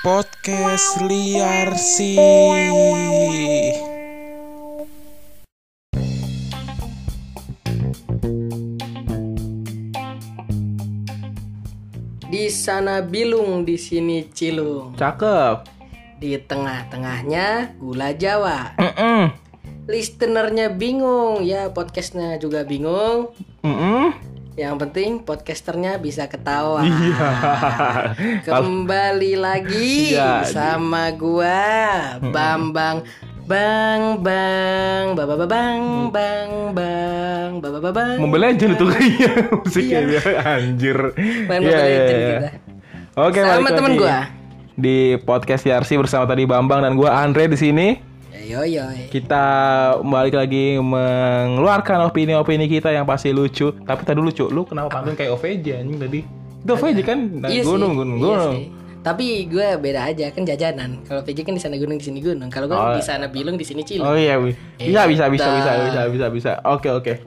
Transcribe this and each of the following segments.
Podcast liar sih. Di sana bilung, di sini cilung. Cakep. Di tengah-tengahnya gula Jawa. Mm-mm. Listenernya bingung, ya podcastnya juga bingung. Mm-mm. Yang penting podcasternya bisa ketawa. Iya. Kembali lagi Iya, sama gua Bambang Bang Bang Baba Bang Bang Bang Baba Bang. Mobile Legend itu kayaknya musiknya dia anjir. Main Iya, Mobile iya, Legend iya. kita. Oke, Sama balik temen lagi gua. Di podcast YRC bersama tadi Bambang dan gua Andre di sini. Yo yo. Kita balik lagi mengeluarkan opini-opini kita yang pasti lucu. Tapi tadi lucu, lu kenapa pantun kayak OVJ anjing tadi? Itu OVJ kan? Nah, Iya gunung, sih, gunung, iya gunung. sih. Tapi gue beda aja kan jajanan. Kalau PJ kan di sana gunung di sini gunung. Kalau gue Oh. di sana bilung di sini cilung. Oh iya, Wi. bisa, bisa, bisa, Eta. bisa, bisa, bisa, bisa. Oke, oke.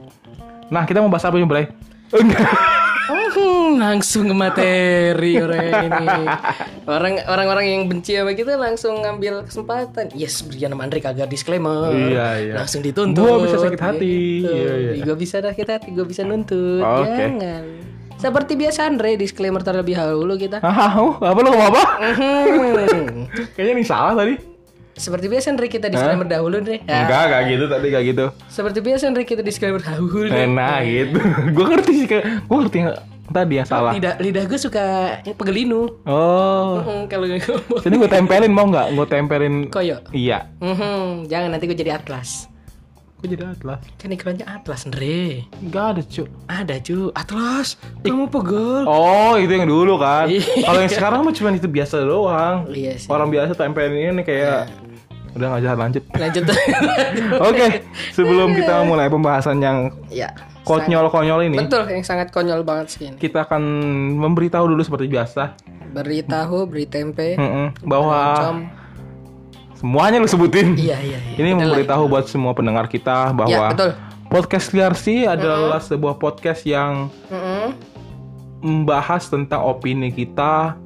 Nah, kita mau bahas apa nih, Bray? Enggak. Hmm, langsung ke materi orang ini. Orang orang-orang yang benci sama kita langsung ngambil kesempatan. Yes, Brian sama Andre kagak disclaimer. Iya, iya. Langsung dituntut. Gua bisa sakit hati. Gitu. Iya, iya. Gue bisa sakit hati, gue bisa nuntut. Oke. Jangan. Seperti biasa Andre disclaimer terlebih dahulu kita. Ah, oh, apa lu ngomong apa? Hmm. Kayaknya ini salah tadi. Seperti biasa Andre kita disclaimer dahulu Andre. Ya. Enggak, enggak gitu tadi, enggak gitu. Seperti biasa Andre kita disclaimer dahulu. Nah, gitu. Gua ngerti sih, kayak gua ngerti yang tadi yang salah. Lidah lidah gue suka pegelinu. Oh. Hmm, kalau ngomong. Sini gue tempelin mau nggak? Gue tempelin. Koyo. Iya. Mhm, jangan nanti gue jadi atlas. Gue jadi atlas. Kan iklannya atlas, Andre. Enggak ada cu. Ada cu, atlas. Kamu pegel. Oh itu yang dulu kan. Iya. Kalau yang sekarang mah cuma itu biasa doang. Iya sih. Orang biasa tempelin ini kayak. Udah nggak jalan lanjut. Lanjut. Oke, sebelum kita mulai pembahasan yang ya. konyol-konyol ini, Betul, yang sangat konyol banget sih ini. kita akan memberitahu dulu seperti biasa Beri tahu, beri tempe. Mm-mm, bahwa Com. Semuanya lu sebutin. Iya, iya, iya. Ini memberitahu buat semua pendengar kita Ya, bahwa betul. podcast liar sih adalah sebuah podcast yang Mhm. membahas tentang opini kita,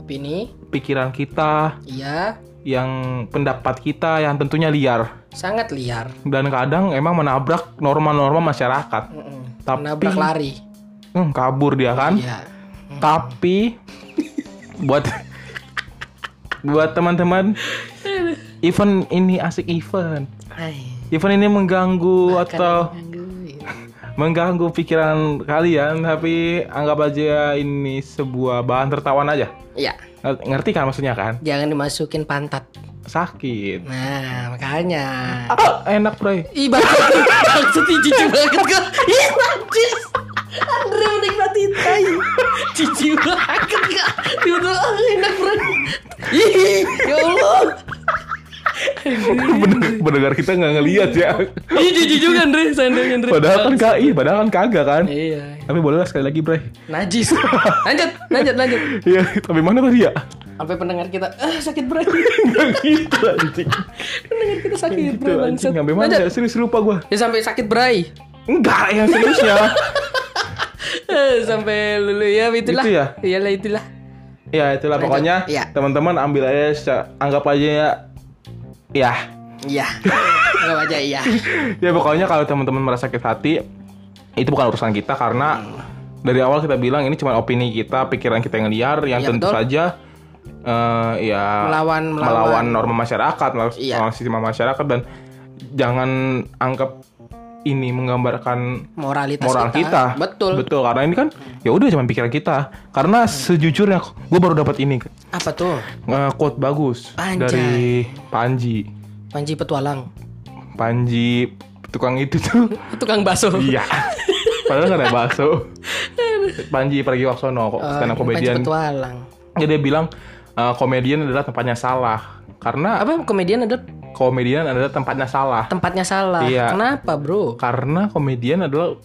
Opini. pikiran kita, Iya, yang pendapat kita yang tentunya liar sangat liar. dan kadang emang menabrak norma-norma masyarakat. Mhm. Tapi Nabrak lari. Hmm, kabur dia kan. Iya. Tapi buat buat teman-teman event ini asik event. Hai. Event ini mengganggu atau Gangguin. mengganggu pikiran kalian tapi anggap aja ini sebuah bahan tertawan aja. Iya, Ngerti kan maksudnya kan? jangan dimasukin pantat. Sakit. Nah, makanya. Ah, enak, Bro. Ih, banget. Maksud cici banget kok. Ih, najis. Andre menikmati tai. Cici banget kok. Tiba-tiba enak banget. Ih, ya Allah. Pendengar kita nggak ngeliat ya. Ih, jijik juga Andre, seandainya Andre. Padahal kan KI, padahal kan kagak kan. Iya, Tapi boleh lah sekali lagi, Bray. najis. Lanjut, lanjut, lanjut. Iya, tapi mana tadi ya? Sampai pendengar kita, ah sakit berat. Nggak gitu anjing. pendengar kita sakit Gitu bangsat. Sampai mana ya? Serius lupa gua. Ya sampai sakit berai. Enggak, yang seriusnya. Eh, sampai lulu ya itulah. Itu ya? Iyalah itulah. ya itulah pokoknya Iya. teman-teman ambil aja anggap aja ya ya Iya. Enggak aja iya. ya pokoknya kalau teman-teman merasa sakit hati itu bukan urusan kita karena dari awal kita bilang ini cuma opini kita pikiran kita yang liar yang Iya, tentu betul. saja eh, ya Melawan- melawan melawan. norma masyarakat melawan Iya. melawan sistem masyarakat dan jangan anggap ini menggambarkan Moralitas moral kita. Betul. Betul karena ini kan ya udah cuma pikiran kita. Karena sejujurnya gue baru dapat ini Apa tuh? eh, quote bagus Anjay. dari Panji. Panji petualang. Panji tukang itu tuh. Tukang bakso. iya. Padahal nggak ada bakso. Panji Pragiwaksono kok Oh, stand up Panji comedian. petualang. Ya, dia bilang eh, komedian adalah tempatnya salah. Karena Apa komedian ada komedian adalah tempatnya salah. tempatnya salah? Iya. Kenapa, Bro? Karena komedian adalah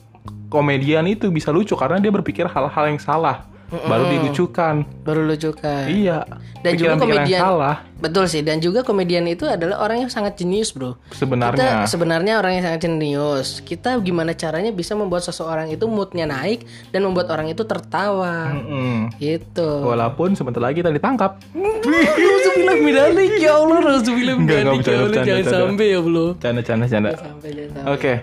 komedian itu bisa lucu karena dia berpikir hal-hal yang salah. baru dilucukan. Baru lucukan. Iya. Dan juga komedian. salah Betul sih. Dan juga komedian itu adalah orang yang sangat jenius, bro. Kita sebenarnya. sebenarnya orang yang sangat jenius. Kita gimana caranya bisa membuat seseorang itu moodnya naik dan membuat orang itu tertawa. Mm-mm. Gitu. Walaupun sebentar lagi kita ditangkap. Nauzubillah minalik ya Allah, nauzubillah minalik ya Allah, jangan sampai ya, bro. Canda, canda, canda. Oke.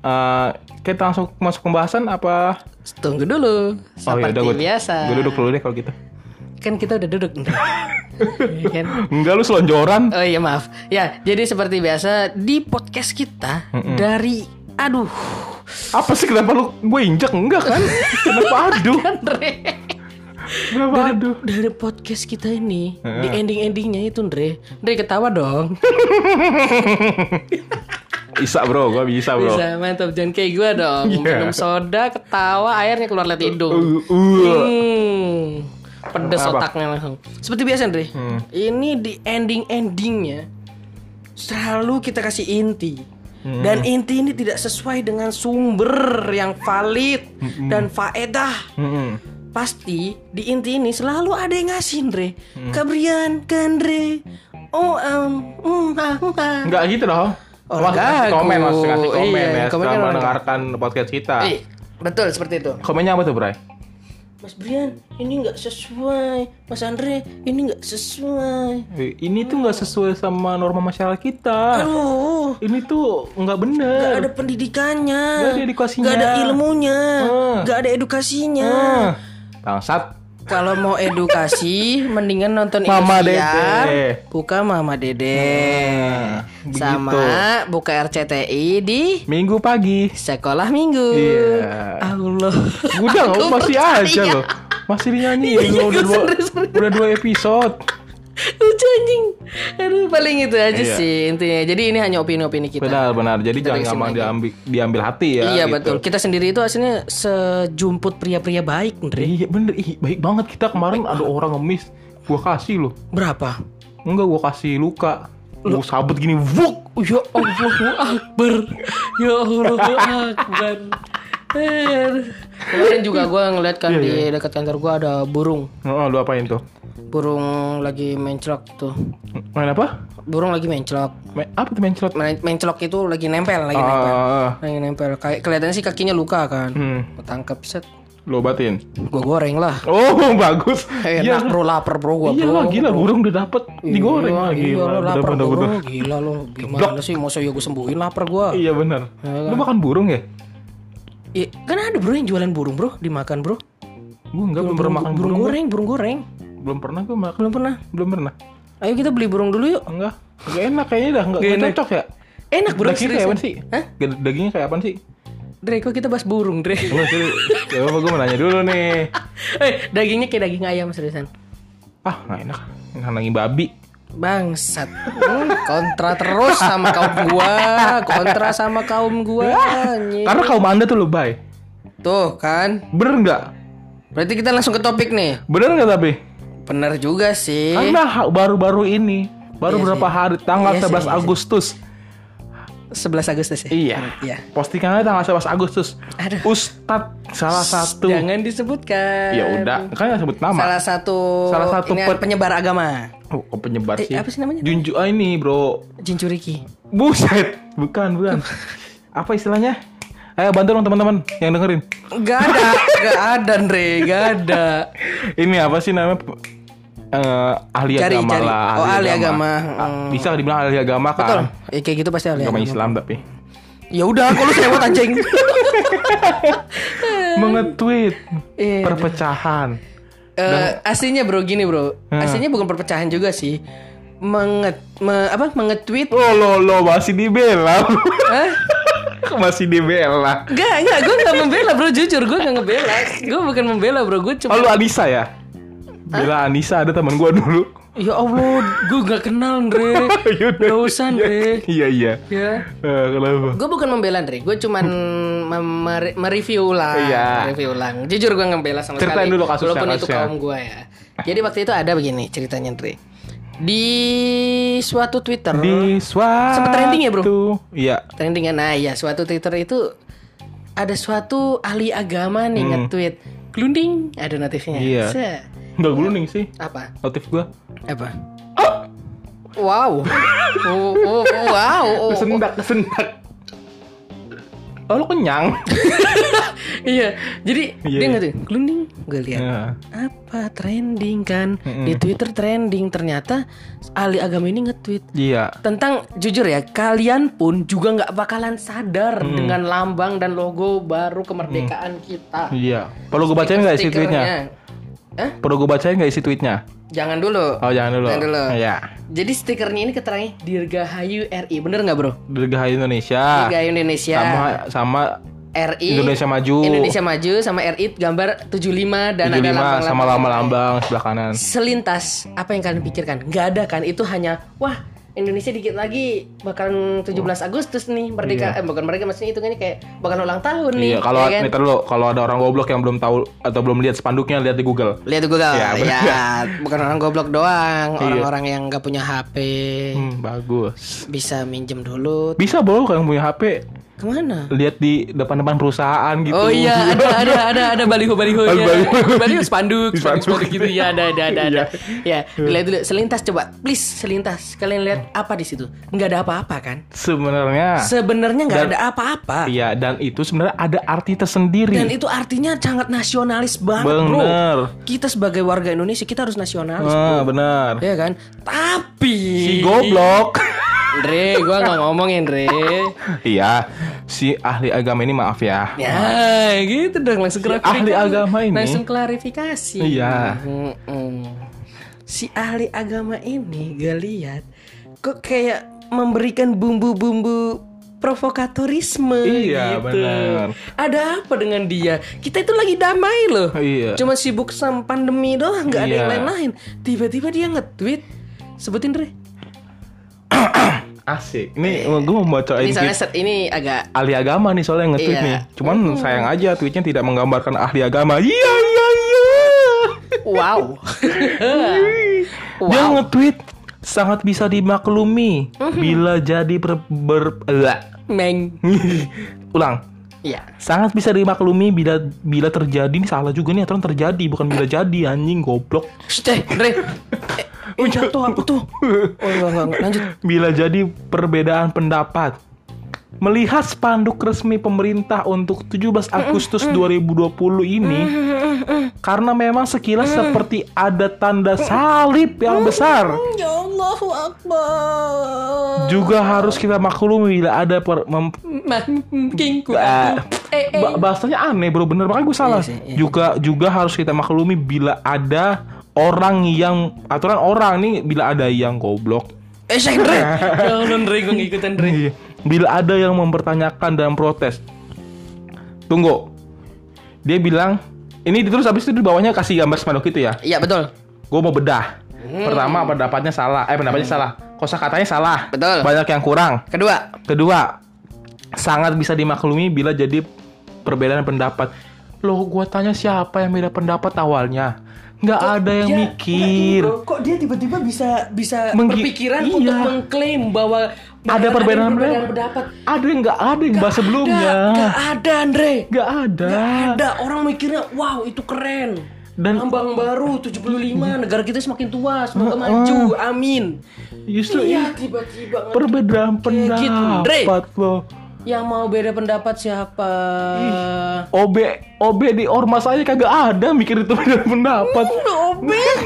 Eh, kita langsung masuk pembahasan apa? Tunggu dulu. Seperti gue biasa. Gue duduk dulu deh kalau gitu. Kan kita udah duduk. Iya kan? Enggak lu selonjoran. Oh iya maaf. Ya, jadi seperti biasa di podcast kita dari aduh Apa sih kenapa lu gue injek enggak kan? Kenapa aduh? Kenapa aduh? Dari podcast kita ini di ending-endingnya itu Andre. Andre ketawa dong. Bisa bro, gue bisa bro. Bisa mantap jangan kayak gue dong. Iya. Minum soda, ketawa, airnya keluar lewat hidung. Uh, uh. Hmm. Pedes Apa? otaknya langsung. Seperti biasa Andre. Hmm. Ini di ending-endingnya selalu kita kasih inti. Hmm. Dan inti ini tidak sesuai dengan sumber yang valid Hmm. dan faedah. Mm-mm. Pasti di inti ini selalu ada yang ngasih Andre. Hmm. Kabrian, ke Andre. Oh, um, mm, ah, ah. Enggak gitu dong. Oh, Mas kasih gagu. komen, mas kasih komen Iya, ya setelah kan orang- mendengarkan podcast kita. Eh, betul seperti itu. Komennya apa tuh, Bray? Mas Brian, ini nggak sesuai. Mas Andre, ini nggak sesuai. Eh, Ini tuh nggak sesuai sama norma masyarakat kita. Aduh, Ini tuh nggak bener. nggak ada pendidikannya. Nggak ada edukasinya. Nggak ada ilmunya. Hmm. Nggak ada edukasinya. Ah, Bangsat. Kalau mau edukasi, mendingan nonton Mama Indosiar, Dede. buka Mama Dede. Nah, Sama begitu. buka RCTI di Minggu pagi. sekolah minggu. Iya. Allah. Udah masih percaya. aja loh. Masih dinyanyiin Iya, udah gue dua, udah dua episode. Lucu anjing. Aduh, paling itu aja Iya. sih intinya. Jadi ini hanya opini-opini kita. Benar, benar. Jadi Kita jangan gampang diambil, diambil hati ya. iya gitu. betul. Kita sendiri itu aslinya sejumput pria-pria baik, Andre. Iya bener, ih baik banget kita kemarin ada orang ngemis, gua kasih loh. Berapa? Enggak gua kasih luka. Gua sabut gini, vuk. Ya Allah Akbar. Ya Allah Akbar. Eh, Kemarin juga gue ngeliat kan Iya, di dekat kantor gue ada burung. Oh, lu apain tuh? Burung lagi menclok tuh. Main apa? Burung lagi menclok. Main, apa tuh menclot? Men- Menclok itu lagi nempel, lagi nempel. Ah, Lagi nempel. Kayak kelihatannya sih kakinya luka kan. hmm, Gua tangkap set. lu obatin. Gue goreng lah. Oh, bagus. Eh, Iya, enak bro, lapar bro gue iya lah, gila burung udah dapet digoreng Iya, lagi. Iya, lo lapar bener, bro. bener. Gila lo. Gimana sih? Masa ya gue sembuhin lapar gue. Iya bener. kan? Lu makan burung ya? Iya, kan ada bro yang jualan burung bro, dimakan bro. Gua enggak belum pernah makan burung burung. goreng, burung goreng. Belum pernah gua makan. Belum pernah. Belum pernah. Ayo kita beli burung dulu yuk. Enggak. Enggak enak kayaknya dah, enggak Nggak enggak cocok ya. Enak bro, Dagingnya kayak apa sih? Hah? Dagingnya kayak apa sih? Dre, kok kita bahas burung, Dre? Enggak sih. Ya apa gua mau nanya dulu nih. eh, dagingnya kayak daging ayam seriusan. Ah, enggak enak. Enak lagi babi. Bangsat. Hmm, kontra terus sama kaum gua, kontra sama kaum gua. anjing. Karena kaum Anda tuh lebay. Tuh kan. Bener nggak? Berarti kita langsung ke topik nih. Bener nggak tapi? Bener juga sih. Karena baru-baru ini, baru Iya berapa sih. hari, tanggal Iya sih, 11 iya sih. Agustus. 11 Agustus ya? Iya. Iya. Postingannya tanggal 11 Agustus. Aduh. Ustadz salah satu. Jangan disebutkan. Ya udah, kan nggak sebut nama. Salah satu Salah satu pe- penyebar agama. Oh, kok penyebar Eh, sih? apa sih namanya? Junju ah, ini, Bro. Jincuriki. Buset, bukan, bukan. apa istilahnya? Ayo bantu dong teman-teman yang dengerin. Gak ada, gak ada, Andre, gak ada. Ini apa sih namanya? Eh, ahli Cari, agama cari. lah. Oh, ahli agama. Ah, Hmm. Bisa dibilang ahli agama kan? Betul. Eh, kayak gitu pasti ahli Agama agama. Islam tapi. Ya udah, kalau lu sewot anjing. Mengetweet Iya. perpecahan. Eh, aslinya bro gini bro, aslinya bukan perpecahan juga sih. Menget, me- apa mengetweet? Oh lo lo masih dibela. Hah? masih dibela. Enggak, enggak, gue gak membela bro, jujur gue gak ngebela Gue bukan membela bro, gue Oh cuma lu Anissa ya? Bela Anissa ada teman gua dulu. Ya Allah, gue gak kenal Andre Yaudah. Gak usah Andre Iya iya. Ya Eh, kenapa? Gue bukan membela Andre, gue cuman mereview ulang Iya. Review ulang Jujur gue ngebela sama Ceritain sekali dulu kasusnya, Walaupun itu kasusnya. kaum gue ya Jadi waktu itu ada begini ceritanya Andre Di suatu Twitter Di suatu Sempet trending ya, bro? Iya. Trending kan Nah ya suatu Twitter itu Ada suatu ahli agama nih Hmm. nge-tweet glunding ada notifnya. Iya. Set. Enggak gulung sih. Apa? Notif gua. Apa? Wow. Oh, oh, oh, wow. Oh, oh. Kesendak, kesendak. Oh, lu kenyang. Iya. Jadi Iya. dia nggak tuh glunding. Gue lihat. Ya. Apa trending kan Mm-mm. di Twitter trending ternyata ahli agama ini nge-tweet Iya. tentang jujur ya kalian pun juga nggak bakalan sadar Hmm. dengan lambang dan logo baru kemerdekaan kita. Iya. Perlu gue bacain nggak isi tweetnya? Hah? Perlu gue bacain nggak isi tweetnya? Jangan dulu. Oh jangan dulu. Jangan dulu. Iya. Jadi stikernya ini keterangannya Dirgahayu RI. Bener nggak bro? Dirgahayu Indonesia. Dirgahayu Indonesia. Sama sama RI. Indonesia Maju. Indonesia Maju sama RI gambar 75 dan 75 ada lambang sama lambang-lambang sebelah kanan. Selintas apa yang kalian pikirkan? Nggak ada kan? Itu hanya wah Indonesia dikit lagi bakalan 17 Agustus nih merdeka eh bukan mereka maksudnya itu kan kayak bakal ulang tahun nih. Iya, kalau ya kan? dulu, kalau ada orang goblok yang belum tahu atau belum lihat spanduknya lihat di Google. Lihat Google. Ya, Ya, bukan orang goblok doang, Iya. orang-orang yang nggak punya HP Hmm, bagus. bisa minjem dulu. Bisa kalau yang punya HP Ke mana? lihat di depan-depan perusahaan gitu. Oh iya, ada ada ada ada baliho baliho ya. Baliho. Baliho spanduk, spanduk, gitu ya, ada ada ada ada. Iya. Ya, lihat dulu selintas coba, please selintas. Kalian lihat apa di situ? Nggak ada apa-apa kan? Sebenarnya Sebenarnya nggak Dan- ada apa-apa. iya dan itu sebenarnya ada arti tersendiri. Dan itu artinya sangat nasionalis banget, bro. Bener. Kita sebagai warga Indonesia kita harus nasionalis, Ah, bro. benar. Ya kan? Tapi Si goblok. Dre, gua nggak ngomongin Dre. iya, si ahli agama ini maaf ya. Ya, gitu dong langsung Si klarifikasi. ahli agama ini. langsung klarifikasi. Iya. Mm-mm. Si ahli agama ini gue lihat kok kayak memberikan bumbu-bumbu provokatorisme Iya, gitu. benar. Ada apa dengan dia? Kita itu lagi damai loh. Iya. Cuma sibuk sama pandemi doang, nggak ada yang Iya. lain-lain. Tiba-tiba dia nge-tweet sebutin Dre. Asik. Ini gue mau bacain Ini soalnya set ini agak ahli agama nih soalnya nge-tweet Iya. nih. Cuman sayang aja tweetnya tidak menggambarkan ahli agama. Iya iya iya. wow. Dia Wow. nge-tweet sangat bisa dimaklumi bila jadi ber, ber Lah. Meng. ulang. Iya. Sangat bisa dimaklumi bila bila terjadi ini salah juga nih aturan terjadi bukan bila jadi anjing goblok. Shh, eh, Dre. Eh, eh, jatuh apa tuh? Oh, enggak, enggak, enggak. Lanjut. Bila jadi perbedaan pendapat. Melihat spanduk resmi pemerintah untuk 17 Agustus 2020 ini karena memang sekilas seperti ada tanda salib yang besar. Ya Allahu Akbar. Juga harus kita maklumi bila ada per, mem-. Eh, eh. Ba- bahasanya aneh bro bener makanya gue salah Iya sih, iya. juga juga harus kita maklumi bila ada orang yang aturan orang nih bila ada yang goblok Eh, saya. Jangan Dre, gue ngikutin Dre. Iya. Bila ada yang mempertanyakan dan protes tunggu dia bilang ini terus habis itu di bawahnya kasih gambar spanduk itu ya Iya, betul. gue mau bedah Hmm. pertama pendapatnya salah eh pendapatnya salah kosa katanya salah Betul. banyak yang kurang Kedua, Kedua, sangat bisa dimaklumi bila jadi perbedaan pendapat. Loh, gua tanya siapa yang beda pendapat awalnya? Nggak ada yang dia- mikir. Kok dia tiba-tiba bisa bisa Menggi- berpikiran iya. untuk mengklaim bahwa Ada perbedaan perbedaan pendapat. pendapat. Ada yang nggak ada yang bahas sebelumnya. Gak ada, Andre. Nggak ada. Gak ada orang mikirnya, wow itu keren. Dan- Lambang baru 75 negara kita semakin tua, semoga maju. Amin. Justru Iya, tiba-tiba perbedaan Kayak gitu, Dre. pendapat loh. Yang mau beda pendapat siapa? OB OB di ormas aja kagak ada mikir itu perbedaan pendapat. Obeng,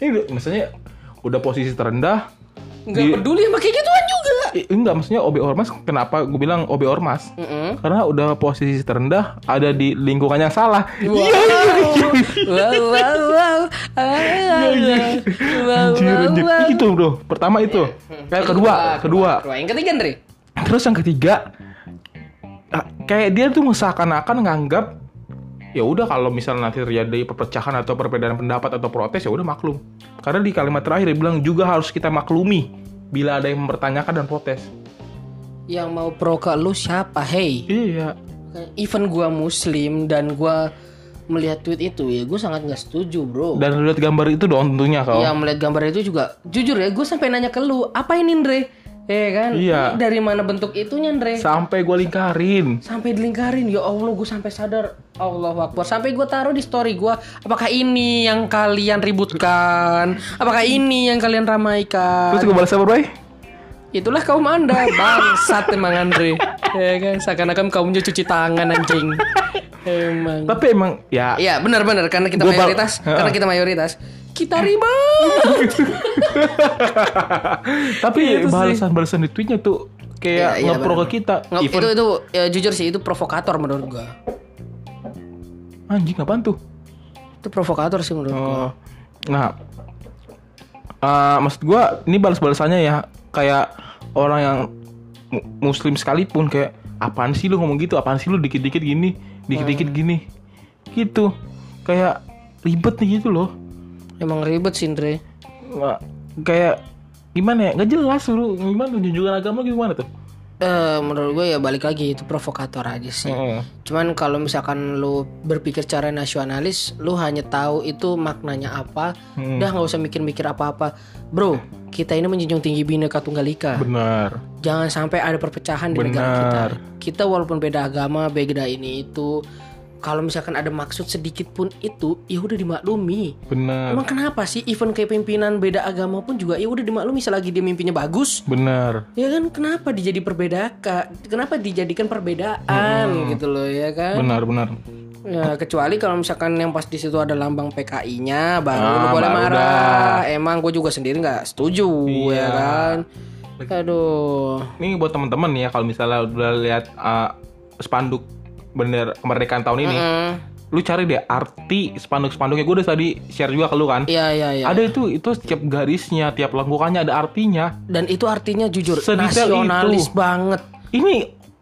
Ini maksudnya udah posisi terendah. Nggak Di- peduli sama kayak gituan juga. Eh, enggak maksudnya OB ormas kenapa gue bilang OB ormas? Mm-mm. Karena udah posisi terendah ada di lingkungan yang salah. Wow. Iya, iya, iya. wow, wow, wow. Ah, wow, Anjir, anjir. Itu bro. Pertama itu. Kayak kedua, kedua. kedua. Yang ketiga, Andre. Terus yang ketiga, ah, kayak dia tuh seakan-akan nganggap ya udah kalau misalnya nanti terjadi perpecahan atau perbedaan pendapat atau protes ya udah maklum. Karena di kalimat terakhir dia bilang juga harus kita maklumi bila ada yang mempertanyakan dan protes. Yang mau pro ke lu siapa? Hey, Iya. even gua muslim dan gua melihat tweet itu ya gue sangat nggak setuju bro Dan lu lihat gambar itu dong tentunya kau. Ya melihat gambar itu juga jujur ya gue sampai nanya ke lu apa ini Andre Eh kan? Iya. Ini Dari mana bentuk itunya, Andre? Sampai gue lingkarin. sampai dilingkarin. Ya Allah gue sampai sadar. Allah Akbar. Sampai gue taruh di story gue apakah ini yang kalian ributkan? Apakah ini yang kalian ramaikan? Terus gue balas apa, Bray? itulah kaum anda. Bangsat emang Andre. Ya kan? Seakan-akan kaumnya cuci tangan anjing. Emang. Tapi emang ya. Iya benar-benar. Karena kita mayoritas. Karena kita mayoritas kita ribet tapi sih. balasan-balasan di tweetnya tuh kayak Iya, iya, ngepro ke kita. Nggak, Even itu itu ya, jujur sih itu provokator menurut gue anjing apaan tuh? itu provokator sih menurut gue Oh. Nah, eh, maksud gua ini balas-balasannya ya kayak orang yang mu- muslim sekalipun kayak apaan sih lu ngomong gitu? Apaan sih lu dikit-dikit gini, dikit-dikit Hmm. gini. Gitu. Kayak ribet nih gitu loh. Emang ribet sih Andre Nggak- kayak gimana ya? Nggak jelas lu gimana junjungan agama gimana tuh? Eh, menurut gue ya balik lagi itu provokator aja sih. Heeh. Cuman kalau misalkan lu berpikir cara nasionalis, lu hanya tahu itu maknanya apa, Hmm. udah nggak usah mikir-mikir apa-apa. Bro, kita ini menjunjung tinggi Bhinneka Tunggal Ika. Benar. Jangan sampai ada perpecahan di negara kita. Kita walaupun beda agama, beda ini itu, kalau misalkan ada maksud sedikit pun itu, ya udah dimaklumi. Benar. Emang kenapa sih event kayak pimpinan beda agama pun juga ya udah dimaklumi selagi dia mimpinya bagus, Benar. Ya kan kenapa dijadi perbedaan? Kenapa dijadikan perbedaan gitu loh ya kan? Benar, benar. Ya kecuali kalau misalkan yang pas di situ ada lambang PKI-nya baru Ah, lu boleh baru marah. Emang gue juga sendiri nggak setuju Iya. ya kan? Aduh. Ini buat teman-teman ya kalau misalnya udah lihat uh, spanduk bendera kemerdekaan tahun ini, Hmm, lu cari deh arti spanduk-spanduknya. Gue udah tadi share juga ke lu kan. Iya iya iya. Ada itu itu setiap garisnya, tiap lengkungannya ada artinya. Dan itu artinya jujur Sedetail nasionalis itu. banget. Ini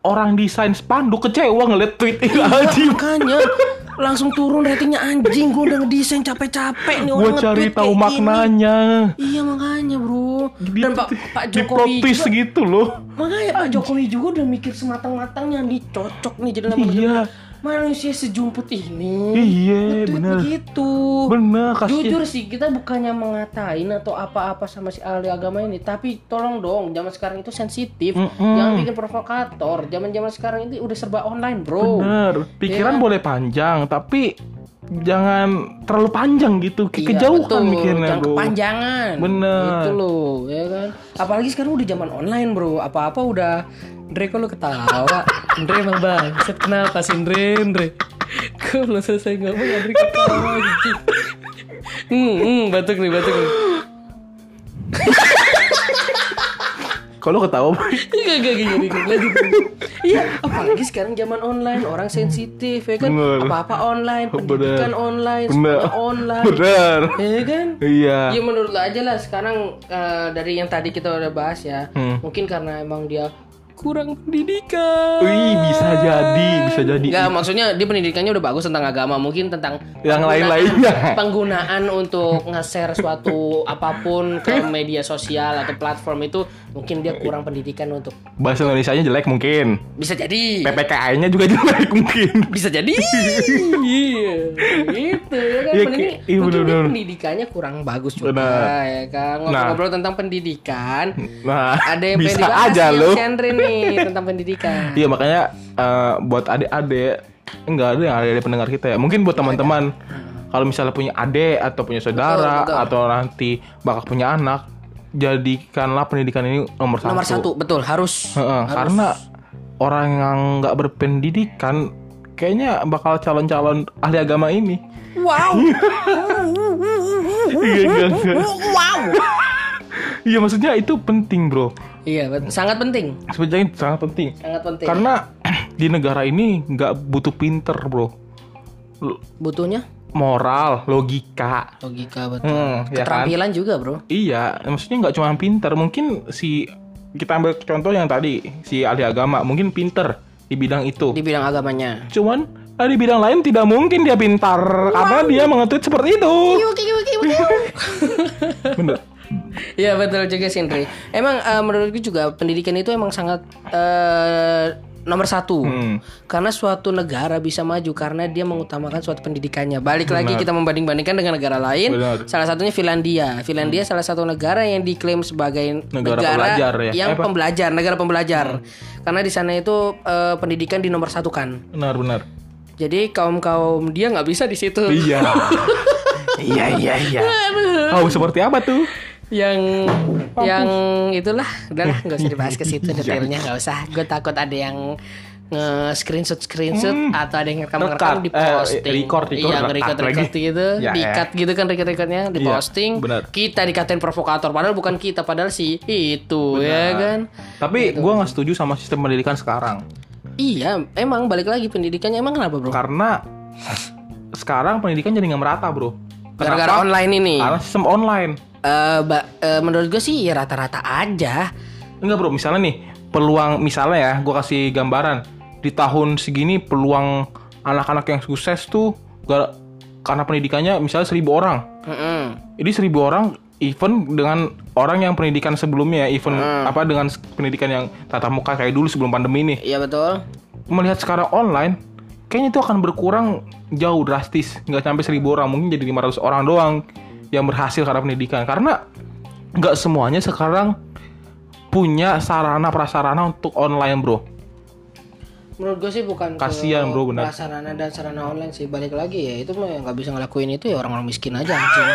orang desain spanduk kecewa ngeliat tweet ini anjing. Makanya langsung turun ratingnya anjing gue udah ngedesain capek-capek nih Gue cari tahu maknanya. Iya makanya bro. Dan Pak Pak Di Jokowi juga, gitu loh. makanya Pak Jokowi juga udah mikir sematang-matangnya nih cocok nih jadi nama Iya. Manusia sejumput ini. Iya, Nge-tweet bener. begitu. Bener kasih. Jujur sih kita bukannya mengatain atau apa-apa sama si ahli agama ini, tapi tolong dong, zaman sekarang itu sensitif, Mm-mm. jangan bikin provokator. Zaman-zaman sekarang ini udah serba online, bro. Bener, pikiran Iya. boleh panjang, tapi jangan terlalu panjang gitu, ke Iya, kejauhan betul. mikirnya Jangan bro. kepanjangan. Bener. Itu loh, ya kan. Apalagi sekarang udah zaman online, Bro. Apa-apa udah Andre kok lu ketawa? Andre emang bangsat kenapa sih Andre? Andre. Kok belum selesai ngomong Andre ketawa gitu. Hmm, hmm, batuk nih, batuk nih. Kalau ketawa. Gak, gak, gak, gak, gak, lanjut. Iya, apalagi sekarang zaman online, orang sensitif, ya kan? Apa-apa online, Bener. pendidikan online, Bener. semuanya online. bener. Ya kan? Iya. Ya menurut lo aja lah sekarang eh, dari yang tadi kita udah bahas ya, Hmm. mungkin karena emang dia kurang pendidikan. Wih, bisa jadi, bisa jadi. Enggak, maksudnya dia pendidikannya udah bagus tentang agama, mungkin tentang Yang lain-lainnya. Penggunaan untuk nge-share suatu apa pun ke media sosial atau platform itu mungkin dia kurang pendidikan untuk Bahasa Indonesia-nya jelek mungkin. bisa jadi. PPKI-nya juga jelek mungkin. Bisa jadi. Iya. gitu ya kan. Iya, iya, mungkin bener-bener. pendidikannya kurang bagus juga Benar. ya kan. Ngobrol-ngobrol tentang pendidikan. Nah, Ada yang bisa pengen dibahas aja nih, lu. si Andre nih tentang pendidikan. Iya makanya eh, buat adik-adik enggak ada yang ada pendengar kita ya. Mungkin buat teman-teman kalau misalnya punya adik atau punya saudara Betul, betul. atau nanti bakal punya anak, jadikanlah pendidikan ini nomor satu. Nomor satu, betul harus. Harus. karena orang yang nggak berpendidikan kayaknya bakal calon-calon ahli agama ini. Wow. Iya, wow. Iya maksudnya itu penting bro. Iya, sangat penting. Sebenarnya sangat penting. Sangat penting. Karena di negara ini nggak butuh pinter bro. Butuhnya Moral, logika. logika betul. Hmm, ya kan? Keterampilan juga, Bro. Iya, maksudnya nggak cuma pinter. Mungkin si kita ambil contoh yang tadi si ahli agama mungkin pinter di bidang itu. Di bidang agamanya. Cuman ah, di bidang lain tidak mungkin dia pintar karena dia mengetweet seperti itu. Bener. Iya betul juga sih Indri. Emang eh, menurutku juga pendidikan itu emang sangat eh, nomor satu. Hmm. Karena suatu negara bisa maju karena dia mengutamakan suatu pendidikannya. Balik lagi kita membanding-bandingkan dengan negara lain. Benar. Salah satunya Finlandia. Finlandia salah satu negara yang diklaim sebagai Negara pembelajar ya? yang Eh, apa? pembelajar, negara pembelajar. Karena di sana itu eh, pendidikan di nomor satu kan. Benar benar. Jadi kaum kaum dia nggak bisa di situ. Iya. iya iya iya. Oh seperti apa tuh? Yang yang itulah udahlah nggak usah dibahas ke Iya. situ detailnya nggak usah gue takut ada yang nge screenshot screenshot atau ada yang rekam rekam di posting Hmm. eh, record, record, iya record record gitu Ya, di ya. gitu kan record recordnya di Iya, posting benar. kita dikatain provokator padahal bukan kita padahal si itu ya kan Tapi gua nggak setuju sama sistem pendidikan sekarang. iya emang balik lagi pendidikannya emang kenapa bro Karena sekarang pendidikan jadi nggak merata bro. Gara-gara online ini Karena sistem online. Eh, ba- eh, menurut gue sih ya rata-rata aja Enggak bro, misalnya nih peluang misalnya ya, gue kasih gambaran di tahun segini peluang anak-anak yang sukses tuh gara- karena pendidikannya misalnya seribu orang. Mm-mm. Ini seribu orang even dengan orang yang pendidikan sebelumnya, even Hmm. apa dengan pendidikan yang tatap muka kayak dulu sebelum pandemi ini. iya betul Melihat sekarang online, kayaknya itu akan berkurang jauh drastis, nggak sampai seribu orang, mungkin jadi 500 orang doang yang berhasil karena pendidikan. Karena nggak semuanya sekarang punya sarana prasarana untuk online bro. Menurut gue sih bukan ke Kasian, bro, benar. Prasarana dan sarana online sih balik lagi ya itu mah yang nggak bisa ngelakuin itu ya orang-orang miskin aja anjing.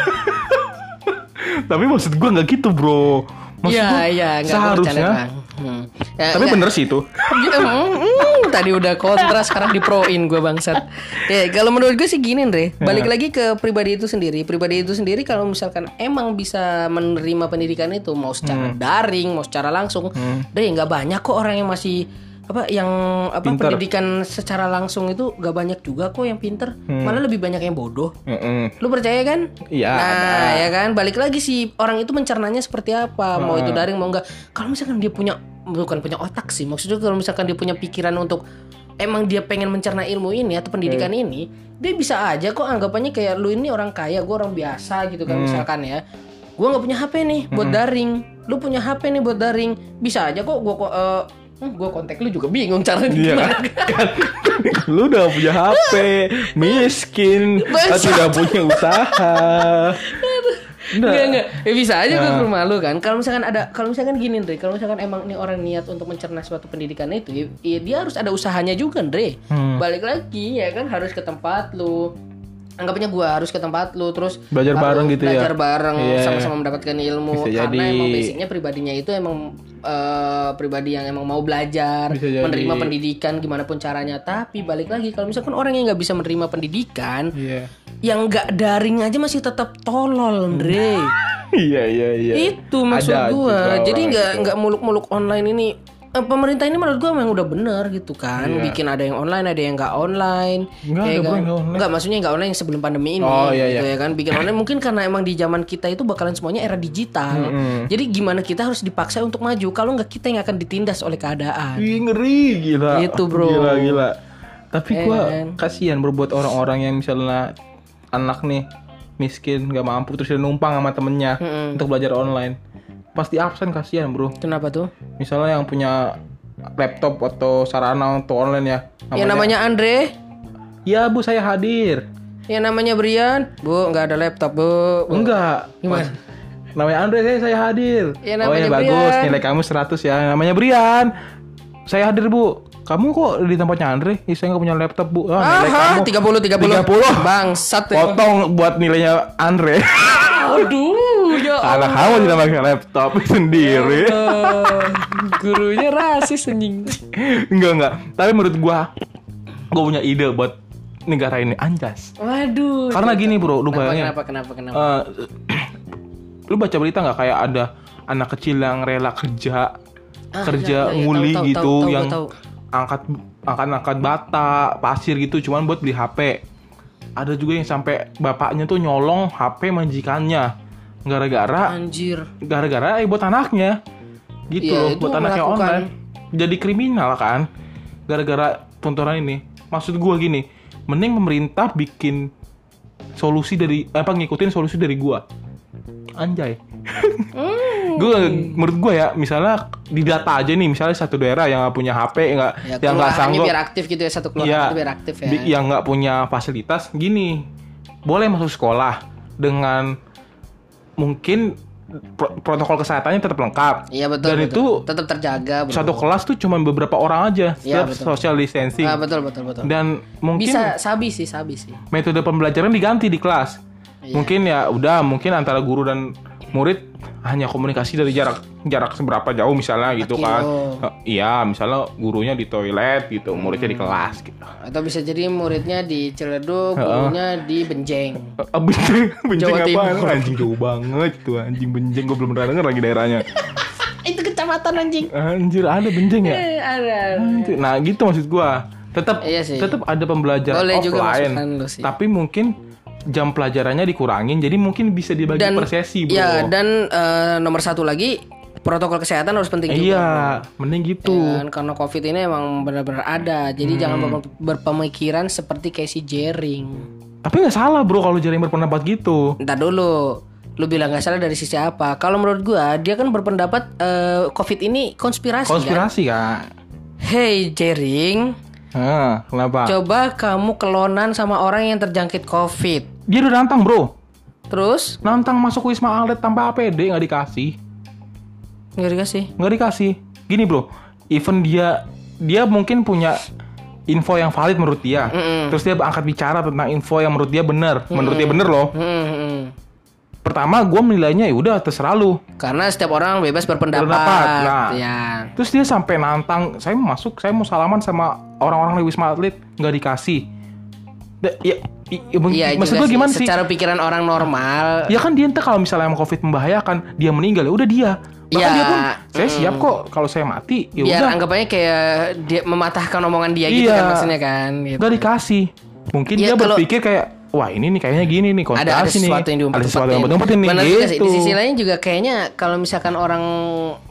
Tapi maksud gue nggak gitu bro. Maksud Iya gua iya nggak seharusnya. Hmm. Ya, Tapi nggak- bener sih itu. Hmm, hmm, tadi udah kontra sekarang diproin gue bangsat. Ya kalau menurut gue sih gini Andre, balik lagi ke pribadi itu sendiri. Pribadi itu sendiri kalau misalkan emang bisa menerima pendidikan itu mau secara daring, mau secara langsung, Dre nggak banyak kok orang yang masih apa yang apa Pinter. pendidikan secara langsung itu gak banyak juga kok yang pinter, malah lebih banyak yang bodoh. Mm-mm. Lu percaya kan? Iya, Nah, ya kan balik lagi sih orang itu mencernanya seperti apa, mau itu daring mau enggak. Kalau misalkan dia punya bukan punya otak sih, maksudnya kalau misalkan dia punya pikiran untuk emang dia pengen mencerna ilmu ini atau pendidikan ini, dia bisa aja kok anggapannya kayak lu ini orang kaya, gue orang biasa gitu kan misalkan ya. Gue nggak punya HP nih buat daring, lu punya HP nih buat daring, bisa aja kok gue kok eh, hmm, gua kontak lu juga bingung caranya Iya gimana. kan? Lu udah punya HP, miskin, Bangsat. tidak punya usaha. Nggak. Enggak enggak. Ya bisa aja gue Nah. ke rumah lu kan. Kalau misalkan ada kalau misalkan gini, Andre, kalau misalkan emang nih orang niat untuk mencerna suatu pendidikan itu, ya, ya dia harus ada usahanya juga, Andre. Hmm. Balik lagi ya kan harus ke tempat lu. Anggapnya gua harus ke tempat lu terus Belajar bareng gitu ya? Belajar bareng Iya. sama-sama mendapatkan ilmu Bisa karena jadi. emang basicnya pribadinya itu emang eh, pribadi yang emang mau belajar, Bisa jadi. menerima pendidikan gimana pun caranya. Tapi balik lagi kalau misalkan orang yang nggak bisa menerima pendidikan, Iya. yang nggak daring aja masih tetap tolol, Andre. Iya iya iya. Itu maksud juga Jadi nggak itu. nggak muluk-muluk online ini. Eh, pemerintah ini menurut gua memang udah bener gitu kan. Iya. Bikin ada yang online, ada yang nggak online. Nggak Ya ada, bro, kan? online. Nggak, maksudnya nggak online yang sebelum pandemi ini. Oh, iya, gitu iya. ya kan. Bikin online mungkin karena emang di zaman kita itu bakalan semuanya era digital. Jadi gimana kita harus dipaksa untuk maju. Kalau nggak kita yang akan ditindas oleh keadaan. Ih, ngeri gila. Gitu, bro. Gila gila. Tapi Eh, gua kan? kasihan bro buat orang-orang yang misalnya anak nih miskin nggak mampu terus dia numpang sama temennya Mm-mm. untuk belajar online. Pasti absen kasihan bro. Kenapa tuh? Misalnya yang punya laptop atau sarana untuk online ya. Yang namanya Andre, Ya bu saya hadir. yang namanya Brian. Bu, nggak ada laptop, Bu. Bu. Enggak. Gimana? Namanya Andre saya saya hadir. Ya, oh ya namanya bagus Brian. nilai kamu 100 ya. Namanya Brian. Saya hadir bu. Kamu kok di tempatnya Andre? Ih, saya nggak punya laptop bu. Ah, nilai Aha, kamu 30 30. 30. Bangsat. ya. potong buat nilainya Andre. Aduh, ya Karena kamu tidak pakai laptop sendiri. Allah. Gurunya rasis anjing. enggak enggak. Tapi menurut gua, gua punya ide buat negara ini anjas. Waduh. Karena gini bro, lu Kenapa bayangin. kenapa kenapa kenapa? Eh, lu baca berita nggak kayak ada anak kecil yang rela kerja Ah, kerja iya, iya, nguli tahu, tahu, gitu tahu, tahu, yang tahu. angkat angkat angkat bata pasir gitu cuman buat beli HP ada juga yang sampai bapaknya tuh nyolong HP majikannya gara-gara Anjir. gara-gara eh buat anaknya. Gitu Iya, loh buat anaknya melakukan- online. Jadi kriminal kan. Gara-gara tontonan ini. Maksud gua gini mending pemerintah bikin solusi dari apa ngikutin solusi dari gua. Anjay. Hmm, gue menurut gue ya misalnya di data aja nih misalnya satu daerah yang nggak punya HP nggak Ya, yang nggak sanggup biar aktif gitu ya satu keluarga itu biar aktif ya. yang nggak punya fasilitas gini. Boleh masuk sekolah dengan mungkin pro- protokol kesehatannya tetap lengkap Iya betul. dan betul. itu tetap terjaga. Bro. satu kelas tuh cuma beberapa orang aja Iya, betul. social distancing Ah, betul betul betul. dan mungkin Bisa sabi sih sabi sih. metode pembelajaran diganti di kelas Iya. mungkin ya udah mungkin antara guru dan murid hanya komunikasi dari jarak jarak seberapa jauh misalnya gitu kan. Eh, iya misalnya gurunya di toilet gitu muridnya Hmm. di kelas gitu Atau bisa jadi muridnya di Ciledug, gurunya di Benjeng. Eh, eh, benjeng benjeng Jawa Timur. anjing jauh banget tuh anjing benjeng gue belum pernah denger lagi daerahnya Itu kecamatan anjing. anjir ada benjeng ya ada. Nah gitu maksud gua tetap Iya sih. tetap ada pembelajaran Boleh offline sih. tapi mungkin jam pelajarannya dikurangin jadi mungkin bisa dibagi Dan per sesi bro Ya, dan eh, nomor satu lagi protokol kesehatan harus penting juga. iya mending gitu Kan, karena COVID ini emang benar-benar ada. Jadi Hmm. jangan ber- berpemikiran seperti Casey Jering. tapi nggak salah bro kalau jaring berpendapat gitu Entar dulu. Lu bilang nggak salah dari sisi apa? Kalau menurut gua, dia kan berpendapat eh, COVID ini konspirasi, kan? konspirasi kak Hey Jering, Hah, kenapa coba kamu kelonan sama orang yang terjangkit COVID. Dia udah nantang bro Terus nantang masuk wisma atlet tanpa APD nggak dikasih nggak dikasih. nggak dikasih gini bro even dia dia mungkin punya info yang valid menurut dia Mm-mm. terus dia angkat bicara tentang info yang menurut dia benar menurut dia benar loh hmm, hmm. pertama gue menilainya ya udah terserah lu Karena setiap orang bebas berpendapat. Berpendapat, nah. Ya. terus dia sampai nantang saya mau masuk saya mau salaman sama orang-orang di wisma atlet nggak dikasih Ya, i- Iya maksud gue gimana sih Secara pikiran orang normal. ya kan dia entah kalau misalnya emang covid membahayakan dia meninggal ya udah dia bahkan Ya, dia pun saya siap kok kalau saya mati ya biar udah anggapannya kayak dia mematahkan omongan dia gitu Iya. kan maksudnya kan. Gitu. nggak dikasih mungkin Ya, dia kalau- berpikir kayak wah ini nih kayaknya gini nih ada konspirasi ada nih sesuatu yang ada sesuatu yang diumpet-umpetin nih Benar sih. gitu Di sisi lain juga kayaknya kalau misalkan orang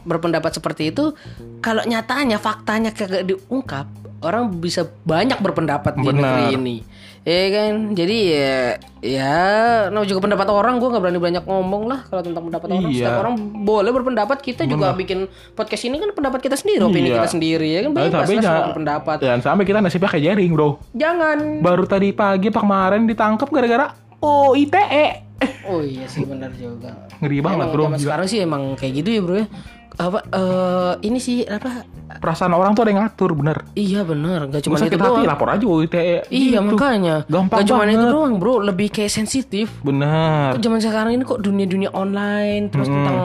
berpendapat seperti itu, kalau nyatanya faktanya kagak diungkap, orang bisa banyak berpendapat di Benar. negeri ini. Ya kan, jadi ya, ya, namanya juga pendapat orang, gue nggak berani banyak ngomong lah kalau tentang pendapat orang. Iya. Setiap orang boleh berpendapat. Kita juga bikin podcast ini kan pendapat kita sendiri, opini Iya. kita sendiri ya kan. Nah, Bebas tapi jangan- berpendapat. dan sampai kita nasibnya kayak jaring bro Jangan. baru tadi pagi pak kemarin ditangkap gara-gara oh ITE Oh iya sih benar juga. ngeri banget Emang bro zaman sekarang sih emang kayak gitu ya bro ya. Apa eh ini sih apa? perasaan orang tuh ada yang ngatur bener Iya benar, gak cuma itu sakit hati doang. lapor aja oh, ITE Iya Gitu. makanya. Gampang gak cuma itu doang bro, lebih kayak sensitif. bener Kok zaman sekarang ini kok dunia-dunia online terus tentang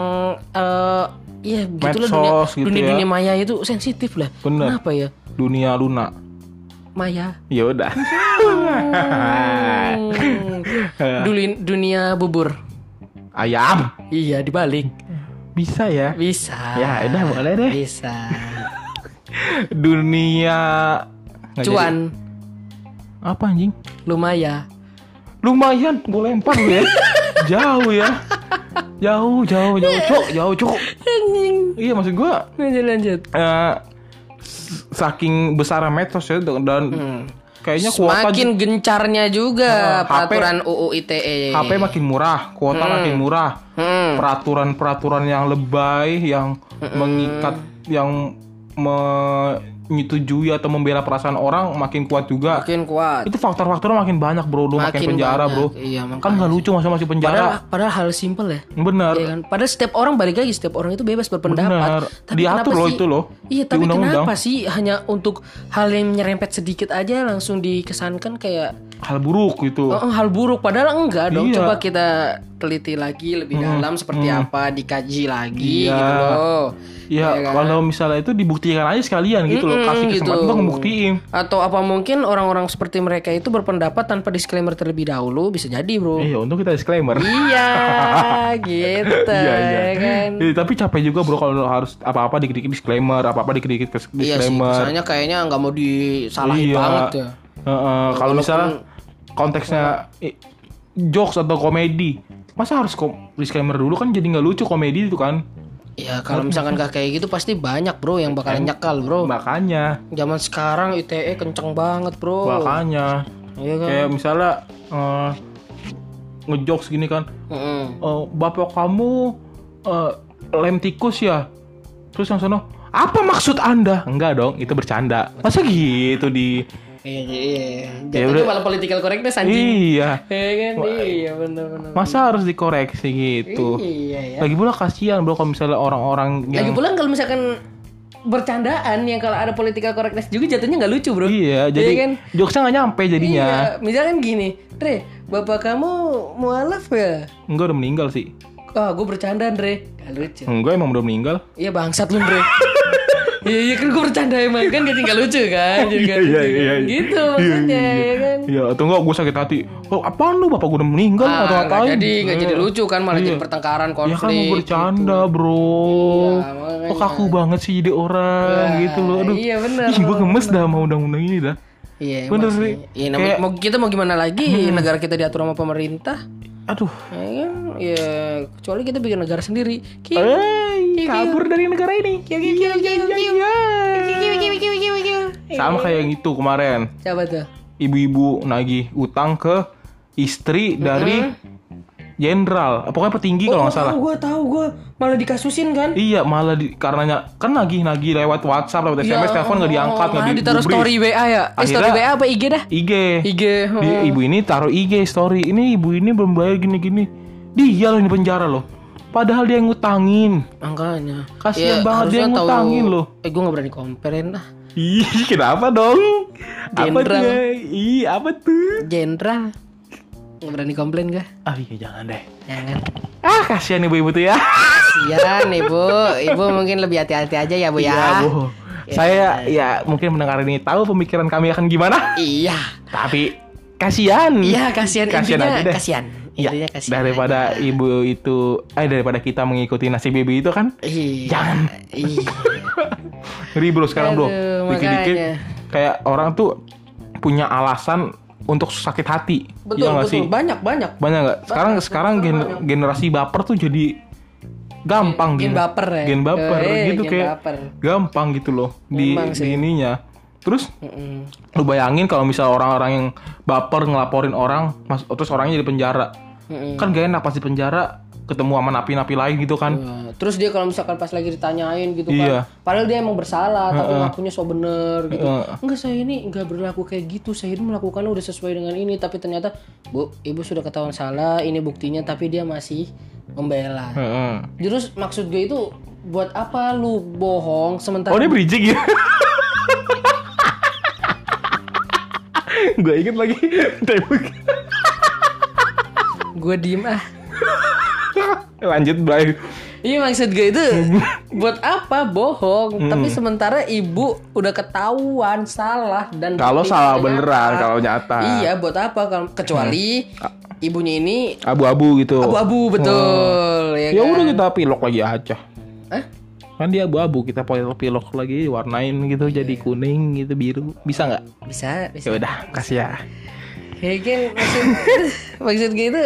eh Iya begitulah dunia gitu dunia ya. dunia maya itu sensitif lah. Bener. Kenapa ya? dunia luna Maya. ya udah Hmm. Dunia bubur. ayam Iya dibalik. Bisa ya Bisa. Ya, udah, boleh deh. Bisa. dunia Nggak Cuan. jadi. apa anjing Lumayan. lumayan gue lempar lu ya jauh ya jauh jauh jauh cok jauh cok Anjing. iya maksud gue Lanjut lanjut. eh, s- saking besar medsos ya dan kayaknya kuota Semakin gencarnya juga HP. peraturan UU ITE. HP makin murah, kuota makin murah. Hmm. Peraturan-peraturan yang lebay yang mengikat yang menyetujui atau membela perasaan orang makin kuat juga. Makin kuat. Itu faktor-faktornya makin banyak, Bro. Lu makin, Makin penjara, banyak. Bro. Iya, makanya. kan nggak lucu masa masih Padahal, penjara. padahal hal simpel ya. Bener. Iya kan? Padahal setiap orang balik lagi setiap orang itu bebas berpendapat. Benar. Diatur kenapa loh sih- itu loh. Iya, tapi kenapa sih hanya untuk hal yang nyerempet sedikit aja langsung dikesankan kayak Hal buruk gitu. oh, hal buruk padahal enggak dong. Iya. Coba kita teliti lagi lebih dalam seperti apa, dikaji lagi Iya. gitu loh. Ya, Iya kan? kalau misalnya itu dibuktikan aja sekalian gitu loh. Kasih kesempatan gitu. untuk. Atau apa mungkin orang-orang seperti mereka itu berpendapat tanpa disclaimer terlebih dahulu bisa jadi, Bro. Iya, untung kita disclaimer. Iya, gitu Iya, iya. ya kan. Eh, tapi capek juga bro kalau harus apa-apa dikit-dikit disclaimer, apa-apa dikit-dikit kes- Iya sih, disclaimer. kesannya kayaknya nggak mau disalahin Iya. banget ya. Heeh, kalau misalnya konteksnya jokes atau komedi, masa harus kom- disclaimer dulu kan jadi nggak lucu komedi itu kan? Ya kalau misalkan gak kayak gitu pasti banyak bro yang bakalan nyekal bro. Makanya, Zaman sekarang ITE kenceng banget bro. makanya Iya kan. kayak misalnya eh, ngejokes gini kan, Mm-mm. "Eh, bapak kamu eh, lem tikus ya terus yang sono apa maksud anda enggak dong itu bercanda masa gitu di Iya, iya. Ya Jatuhnya malah political correctness anjing. iya Iya kan? Iya, benar-benar. masa harus dikoreksi gitu Iya, ya. lagi pula kasihan bro kalau misalnya orang-orang Lagi yang pula kalau misalkan bercandaan yang kalau ada political correctness juga jatuhnya nggak lucu bro. iya jadi kan? jokesnya nggak nyampe jadinya Iya, misalkan gini, Dre, bapak kamu mualaf ya? enggak udah meninggal sih Ah, gue bercanda, Dre. Gak lucu. enggak emang udah meninggal Iya bangsat lu, Dre. Iya, iya kan gue bercanda emang kan gak tinggal lucu kan, jadi gak Iya, iya, kan? iya. Gitu maksudnya, ya kan? Iya, atau enggak gue sakit hati. Oh, apaan lu bapak gue udah meninggal Ah, atau ngapain? jadi nggak jadi Iya. lucu kan malah Iya. jadi pertengkaran Ya konflik. kan mau bercanda, Bro. Iya, makanya. Kok kaku banget sih jadi orang Ya, gitu loh. Aduh. iya, bener. Ih, gue gemes dah mau undang-undang ini dah. Iya, Bener sih. Iya, Hmm. mau kita mau gimana lagi? Negara kita diatur sama pemerintah. Aduh. Ya kan? Ya kecuali kita bikin negara sendiri. Ki- Eh, kabur dari negara ini. Sama kayak yang itu kemarin. Siapa tuh? Ibu-ibu nagih utang ke istri dari jenderal. Pokoknya petinggi kalau nggak salah. Tahu gue tahu gue malah dikasusin kan? Iya malah di, karenanya kan lagi nagih lewat WhatsApp lewat SMS telepon nggak diangkat nggak Malah di ditaruh gubris. story WA ya? Eh story WA apa IG dah? IG IG. Di, ibu ini taruh IG story ini ibu ini belum bayar gini-gini dia loh di penjara loh padahal dia yang ngutangin Makanya. Kasian Ya, banget dia tahu- ngutangin loh. Eh gue gak berani komplain lah. ih kenapa dong apa Jenderal. tuh ih apa tuh Jenderal. Gak berani komplain gak? ah iya jangan deh Jangan. ah kasihan ibu-ibu tuh ya Kasian ibu. Ibu mungkin lebih hati-hati aja ya bu ya. Iya, Bu. saya ya mungkin mendengar ini tahu pemikiran kami akan gimana Iya. tapi kasihan Iya kasihan Kasihan intinya aja deh. kasihan. Iya, kasihan. daripada ibu itu, eh daripada kita mengikuti nasib ibu itu kan, Iya. Jangan. Iya. ngeri bro sekarang bro. Aduh, Dikit-dikit makanya. kayak orang tuh punya alasan untuk sakit hati. Betul Iya nggak betul. sih? Banyak banyak. Banyak nggak? Sekarang sekarang gen- generasi baper tuh jadi gampang Gen gitu. baper ya? Gen baper Eh, gitu gen kayak baper. gampang gitu loh di, di ininya. Terus Mm-mm. lu bayangin kalau misal orang-orang yang baper ngelaporin orang, mas, terus orangnya jadi penjara. Mm-mm. Kan gak enak pas di penjara ketemu sama napi-napi lain gitu kan. Nah, terus dia kalau misalkan pas lagi ditanyain gitu kan, Iya. padahal dia emang bersalah tapi ngakunya so bener gitu. Heeh. Enggak saya ini enggak berlaku kayak gitu, saya ini melakukannya udah sesuai dengan ini, tapi ternyata bu, ibu sudah ketahuan salah, ini buktinya, tapi dia masih membela. Heeh. Terus maksud gue itu buat apa lu bohong sementara Oh dia bridging ya? gue inget lagi tembak. gue diem ah. Lanjut Bray. Iya maksud gue itu buat apa bohong? Tapi sementara ibu udah ketahuan salah dan Kalau salah beneran, kalau nyata. Iya buat apa? Kalau kecuali ibunya ini Abu-abu gitu. abu-abu betul ya, Ya kan? udah kita pilok lagi aja. Hah? Kan dia abu-abu, kita pilok lagi warnain gitu jadi kuning gitu biru. Bisa nggak? Bisa, bisa. Ya udah, kasih ya. Ya kan maksud maksud gue itu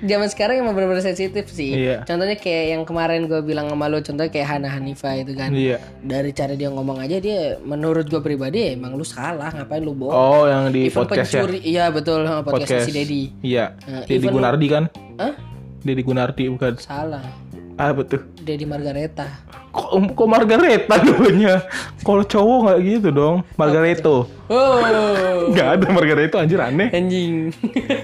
zaman sekarang emang benar-benar sensitif sih. Iya. Contohnya kayak yang kemarin gue bilang sama lo, contohnya kayak Hana Hanifa itu kan. Iya. Dari cara dia ngomong aja dia menurut gue pribadi emang lu salah, ngapain lu bohong? Oh, yang di Even podcast ya. pencuri, iya betul sama podcast, si Dedi. Iya. Nah, Dedi Gunardi kan? Hah? Dedi Gunardi bukan. Salah. Ah betul. Dedi Margareta. Kok, kok Margareta dulunya? Kalau cowok nggak gitu dong. Margareto. Oh, Nggak ada Margareto anjir aneh. anjing.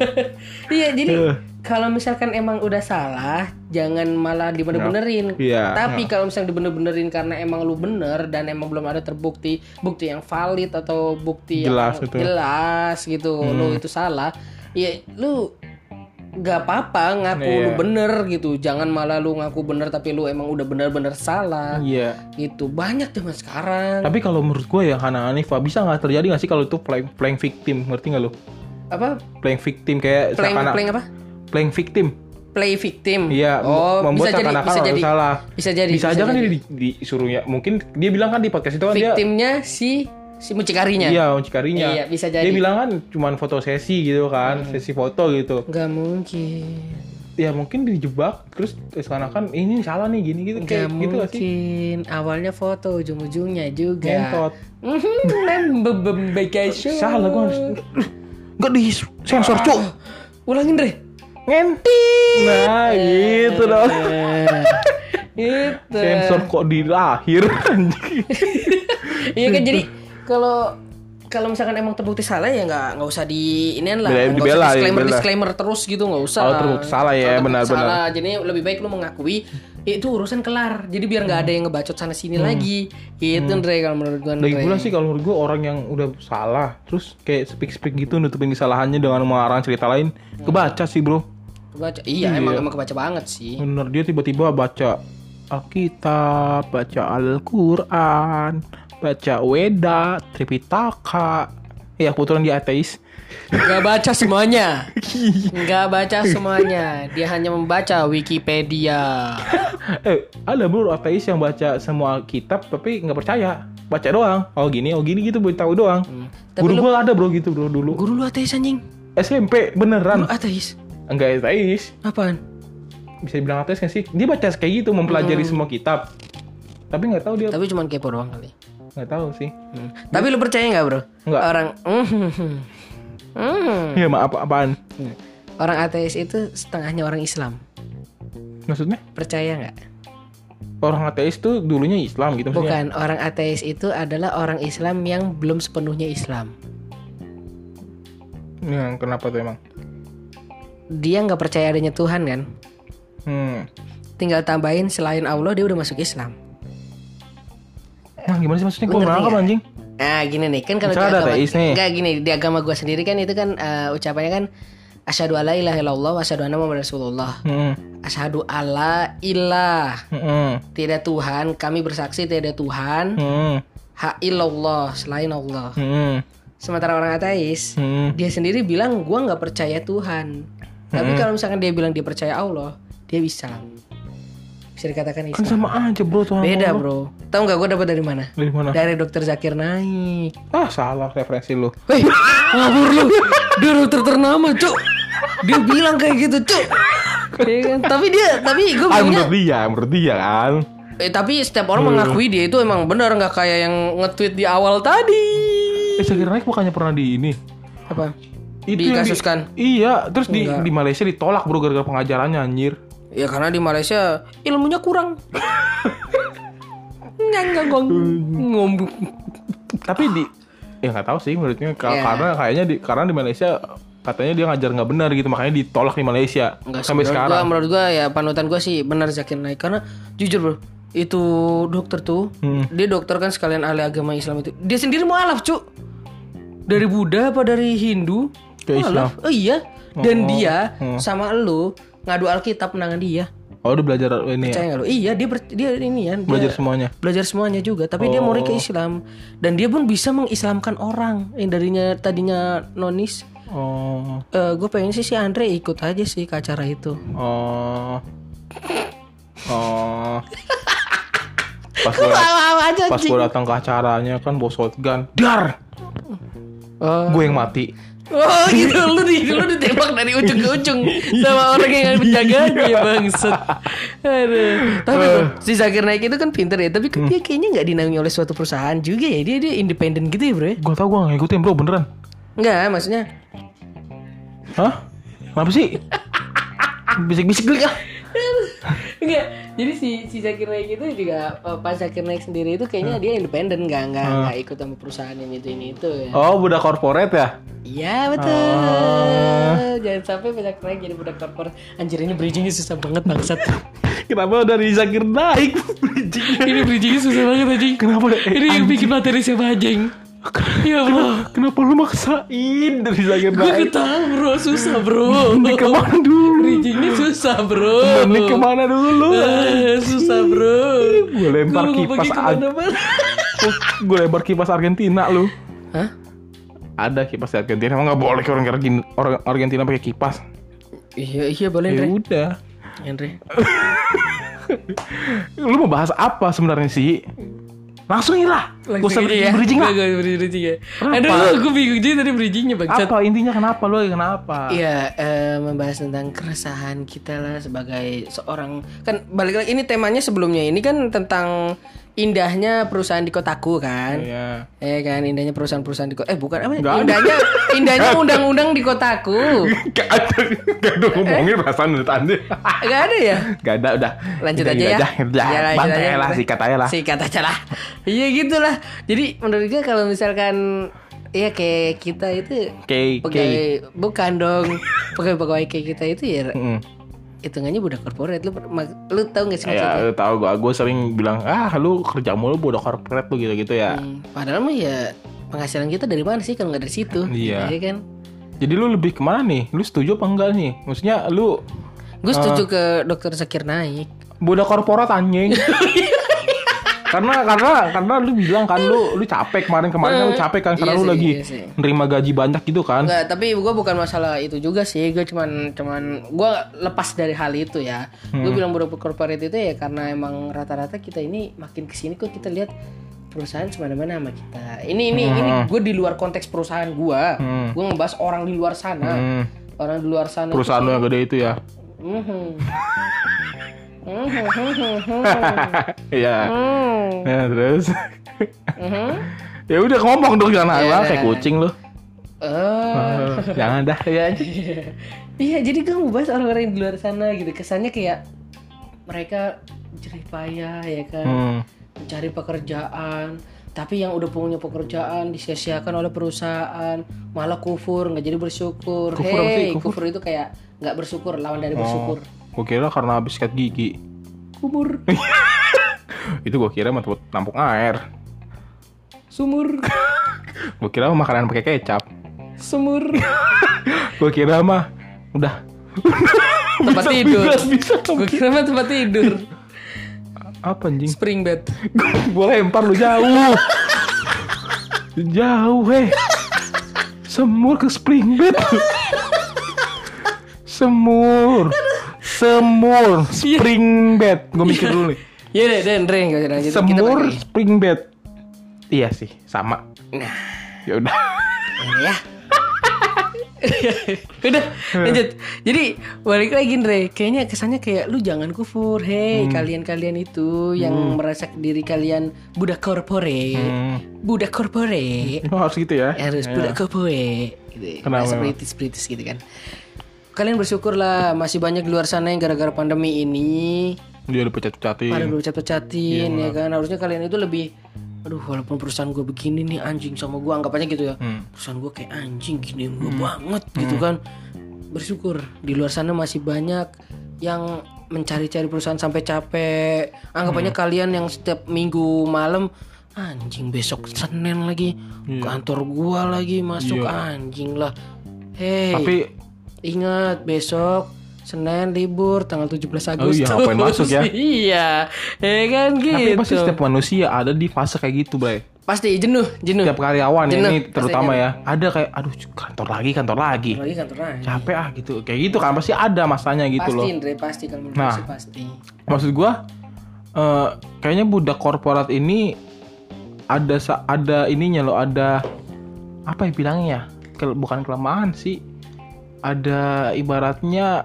iya, jadi Eh. Kalau misalkan emang udah salah, jangan malah dibener-benerin. Iya. Tapi kalau misalnya dibener-benerin karena emang lu bener dan emang belum ada terbukti bukti yang valid atau bukti Jelas yang itu. Hmm. jelas gitu, lu itu salah, ya lu nggak apa-apa ngaku Iya. lu bener gitu. Jangan malah lu ngaku bener tapi lu emang udah bener-bener salah. Iya. Gitu. Banyak zaman sekarang. Tapi kalau menurut gue ya Hana Hanifa bisa nggak terjadi nggak sih kalau itu playing, playing victim ngerti nggak lo? Apa? Playing victim kayak Playing, playing apa? Playing victim. Play victim. Iya, oh, membuat bisa jadi, bisa jadi. salah. Bisa jadi. Bisa, aja kan jadi. dia di, disuruh ya. Mungkin dia bilang kan di podcast itu kan dia Victimnya si si mucikarinya. Iya, mucikarinya. Iya, bisa jadi. Dia bilang kan cuman foto sesi gitu kan, Hmm. sesi foto gitu. Gak mungkin. Ya mungkin dijebak terus seakan-akan ini salah nih gini gitu Gak kayak gitu gak sih? mungkin. Awalnya foto, ujung-ujungnya juga. Ngentot. Salah gua harus Enggak di sensor, Cuk. Ulangin, Re. Ngentit. Nah, gitu dong. Eh, Itu. Sensor kok di lahir anjing. Iya kan jadi kalau kalau misalkan emang terbukti salah ya nggak nggak usah di inian lah nggak dibela, usah disclaimer dibela. disclaimer terus gitu nggak usah Oh, terbukti salah ya, Kalau benar-benar. salah jadi lebih baik lu mengakui "Ya, itu urusan kelar jadi biar nggak ada yang ngebacot sana sini lagi itu Andre kalau menurut gua Lagi Andre. pula sih kalau menurut gue orang yang udah salah terus kayak speak speak gitu nutupin kesalahannya dengan mengarang cerita lain kebaca sih bro kebaca iya, emang emang kebaca banget sih. Bener dia tiba-tiba baca Alkitab baca Al-Quran baca Weda Tripitaka. Ya kebetulan dia ateis. Nggak baca semuanya. Nggak baca semuanya. Dia hanya membaca Wikipedia. Eh ada bro ateis yang baca semua kitab tapi nggak percaya. Baca doang. Oh gini oh gini gitu buat tahu doang. Tapi guru gua ada bro gitu bro dulu. Guru lu ateis anjing. SMP lu beneran. Ateis enggak ateis apaan bisa dibilang ateis kan sih dia baca kayak gitu mempelajari Hmm. semua kitab tapi nggak tahu dia tapi cuman kepo doang kali nggak tahu sih Hmm. Tapi lu percaya nggak bro? Nggak. Orang Hmm. ya maaf apa apaan orang ateis itu setengahnya orang Islam. maksudnya Percaya nggak? orang ateis tuh dulunya Islam gitu maksudnya Bukan orang ateis itu adalah orang Islam yang belum sepenuhnya Islam. Ya, kenapa tuh emang Dia nggak percaya adanya Tuhan kan? hmm Tinggal tambahin selain Allah dia udah masuk Islam. nah gimana sih maksudnya gue nggak? anjing Nah gini nih kan kalau di agama nggak gini di agama gua sendiri kan itu kan eh, ucapannya kan asyhadu alla ilaha illallah wa asyhadu anna muhammadar rasulullah. hmm Asyhadu alla ilah hmm tidak Tuhan, kami bersaksi tidak ada Tuhan. hmm Ha illallah selain Allah. hmm Sementara orang ateis, hmm dia sendiri bilang gua nggak percaya Tuhan. Tapi kalau misalkan dia bilang dia percaya Allah, dia bisa. Bisa dikatakan kan Islam. sama aja bro Tuhan Beda Allah. bro. Tahu nggak gue dapat dari mana? dari mana Dari dokter Zakir Naik. ah salah referensi lu Hei, ngabur lu. Dia dokter ternama, Cuk. Dia bilang kayak gitu, Cuk. Iya kan? Tapi dia, tapi gue ah bilangnya menurut dia menurut dia kan Eh tapi setiap orang mengakui dia itu emang benar nggak kayak yang nge-tweet di awal tadi. eh saya kira naik bukannya pernah di ini Apa? Itu yang di- Dikasuskan. iya terus di Enggak. di Malaysia ditolak bro gara-gara pengajarannya anjir Ya karena di Malaysia ilmunya kurang. Nggak nggak gong ngomong. tapi di ya nggak tahu sih menurutnya Ya. karena kayaknya di karena di Malaysia katanya dia ngajar nggak benar gitu makanya ditolak di Malaysia Enggak sampai sekarang Gua, menurut gua ya panutan gua sih benar Zakir Naik karena jujur bro itu dokter tuh Hmm. dia dokter kan sekalian ahli agama Islam itu dia sendiri mualaf cuk dari Buddha apa dari Hindu Ke Islam. mualaf oh iya? Dan Oh, dia oh. sama lu ngadu Alkitab menangan dia. Oh udah belajar ini ya? Percaya nggak lu? Iya dia ber- dia ini ya dia belajar semuanya? belajar semuanya juga tapi dia mau ke Islam. Dan dia pun bisa mengislamkan orang. Yang darinya tadinya nonis. Oh. Gue pengen sih si Andre ikut aja sih ke acara itu. Oh. Oh. Pas gue aja pas gue datang ke acaranya kan bos shotgun dar! Oh, gue yang mati oh gitu lu di lu ditembak dari ujung ke ujung sama orang yang menjaganya ya bangsat. Aduh. Tapi tuh, si Zakir Naik itu kan pinter ya, tapi kan dia kayaknya nggak dinaungi oleh suatu perusahaan juga ya. Dia dia independen gitu ya, Bro. ya? gue tau gue gak ngikutin bro beneran Enggak, maksudnya hah kenapa sih bisik-bisik dulu ya enggak. Jadi si si Zakir Naik itu juga eh, pas Zakir Naik sendiri itu kayaknya dia independen, nggak nggak nggak ikut sama perusahaan yang itu ini itu ya. oh budak korporat ya Iya betul. Oh. Jangan sampai banyak naik jadi budak korporat. Anjir ini bridgingnya susah banget bangsat. kenapa dari Zakir naik bridgingnya ini bridgingnya susah banget anjing. kenapa eh, Ini yang bikin materi siapa anjing? Ya Allah. kenapa lu maksain dari Zakir Gue ketahu bro, susah bro. Ini ke mana dulu Bridgingnya susah bro. Ini ke mana dulu Eh, susah bro. Gue lempar Gua kipas Ar- ke mana-mana. Gue lempar kipas Argentina lu Hah? Ada kipas di Argentina Emang gak boleh orang Argentina, orang Argentina pakai kipas Iya iya boleh Ya udah Andre. Lu mau bahas apa sebenarnya sih? Langsung lah Gak usah aja ya. bridging lah Gak usah bridging ya. Kenapa? Aduh, gue bingung juga tadi bridgingnya bangsat. Apa intinya kenapa lu kenapa? Iya, eh, membahas tentang keresahan kita lah sebagai seorang kan balik lagi ini temanya sebelumnya ini kan tentang indahnya perusahaan di kotaku kan. Iya. Eh kan indahnya perusahaan-perusahaan di kota eh bukan apa ada. indahnya indahnya undang-undang di kotaku. Gak ada, gak ada ngomongin perasaan menurut anda. Gak ada ya? Gak ada, udah. Lanjut Udah, aja ya. Udah, udah. Lanjut Bantai aja. lah, sikat aja lah. Sikat aja lah. Iya gitulah. Jadi menurut gue kalau misalkan Iya kayak kita itu Oke, oke. pegawai bukan dong pegawai-pegawai kayak kita itu ya Mm. Hitungannya budak korporat lu lu tahu gak sih Ya, maksudnya? lu tahu gua, gua sering bilang, ah lu kerja mulu bodoh korporat lu gitu-gitu ya. Hmm, padahal mah ya penghasilan kita dari mana sih kalau nggak dari situ? Iya. Iya kan? Jadi lu lebih ke mana nih? Lu setuju apa enggak nih? Maksudnya lu Gue setuju Ah. ke dokter Zakir naik. bodoh korporat anjing. karena karena karena lu bilang kan lu lu capek kemarin kemarin kan lu capek kan karena Iya lu sih, lagi iya sih. nerima gaji banyak gitu kan. Enggak, tapi gue bukan masalah itu juga sih. Gue cuman cuman gue lepas dari hal itu ya. Gue Hmm. bilang budak korporat itu ya karena emang rata-rata kita ini makin ke sini kok kita lihat perusahaan semana-mana sama kita. Ini ini ini gue di luar konteks perusahaan gue. Hmm. Gue ngebahas orang di luar sana. Hmm, Orang di luar sana. perusahaan lu yang gede itu ya. Mhm, mhm. Iya. Hmm. Ya, terus Mhm. ya udah ngomong dong jangan Iya. yeah. kayak kucing lu. Eh. Jangan dah ya. Iya, jadi gue mau bahas orang-orang yang di luar sana gitu. Kesannya kayak mereka jerih payah ya kan, Hmm. mencari pekerjaan. Tapi yang udah punya pekerjaan disia-siakan oleh perusahaan, malah kufur, nggak jadi bersyukur. Kufur apa sih? Hey, Kufur? kufur itu kayak nggak bersyukur, lawan dari Oh, gua kira karena habis sikat gigi. Kubur, Itu gua kira mah tempat nampung air. sumur, Gua kira mah makanan pakai kecap. sumur, Gua kira mah udah tempat Bisa, tidur. bisa, bisa. Gue kira mah tempat tidur. apa anjing? Spring bed. Gua lempar lu jauh. jauh, heh. Semur ke spring bed. Semur. Semur, spring bed. Gue mikir dulu nih. Ya deh, Dan, Dre, nggak usah Semur, spring bed. Iya sih, sama. Nah, Ya udah. ya. Udah, lanjut. Jadi balik lagi Dre, kayaknya kesannya kayak lu jangan kufur, hei kalian-kalian itu yang merasa diri kalian budak korpore, Hmm. budak korpore, Oh, harus gitu ya. harus budak korpore, gitu. Kenapa? British British gitu kan. Kalian bersyukurlah masih banyak di luar sana yang gara-gara pandemi ini. Dia udah pecat-pecatin. pada pecat-pecatin ya kan? Harusnya kalian itu lebih aduh walaupun perusahaan gue begini nih anjing sama gue anggap aja gitu ya. Hmm. perusahaan gue kayak anjing gini gue banget gitu kan. Bersyukur di luar sana masih banyak yang mencari-cari perusahaan sampai capek. Anggap Hmm. aja kalian yang setiap minggu malam anjing besok senin lagi kantor gua lagi masuk anjing lah. Hei Iya. Tapi Ingat besok Senin libur tanggal 17 Oh Agustus. iya, ngapain masuk ya? iya. Ya kan tapi gitu. pasti setiap manusia ada di fase kayak gitu, Bray. Pasti jenuh, jenuh. Setiap karyawan ya, Jenuh, ini terutama ya. Ada kayak aduh kantor lagi, kantor lagi. Lagi kantor aja. Capek ah gitu. Kayak gitu kan pasti ada masanya gitu Pasti loh. Andre, pasti menurut Nah. pasti. Maksud gua eh kayaknya budak korporat ini ada ada ininya loh, ada apa ya bilangnya ya? Kel- bukan kelemahan sih. Ada ibaratnya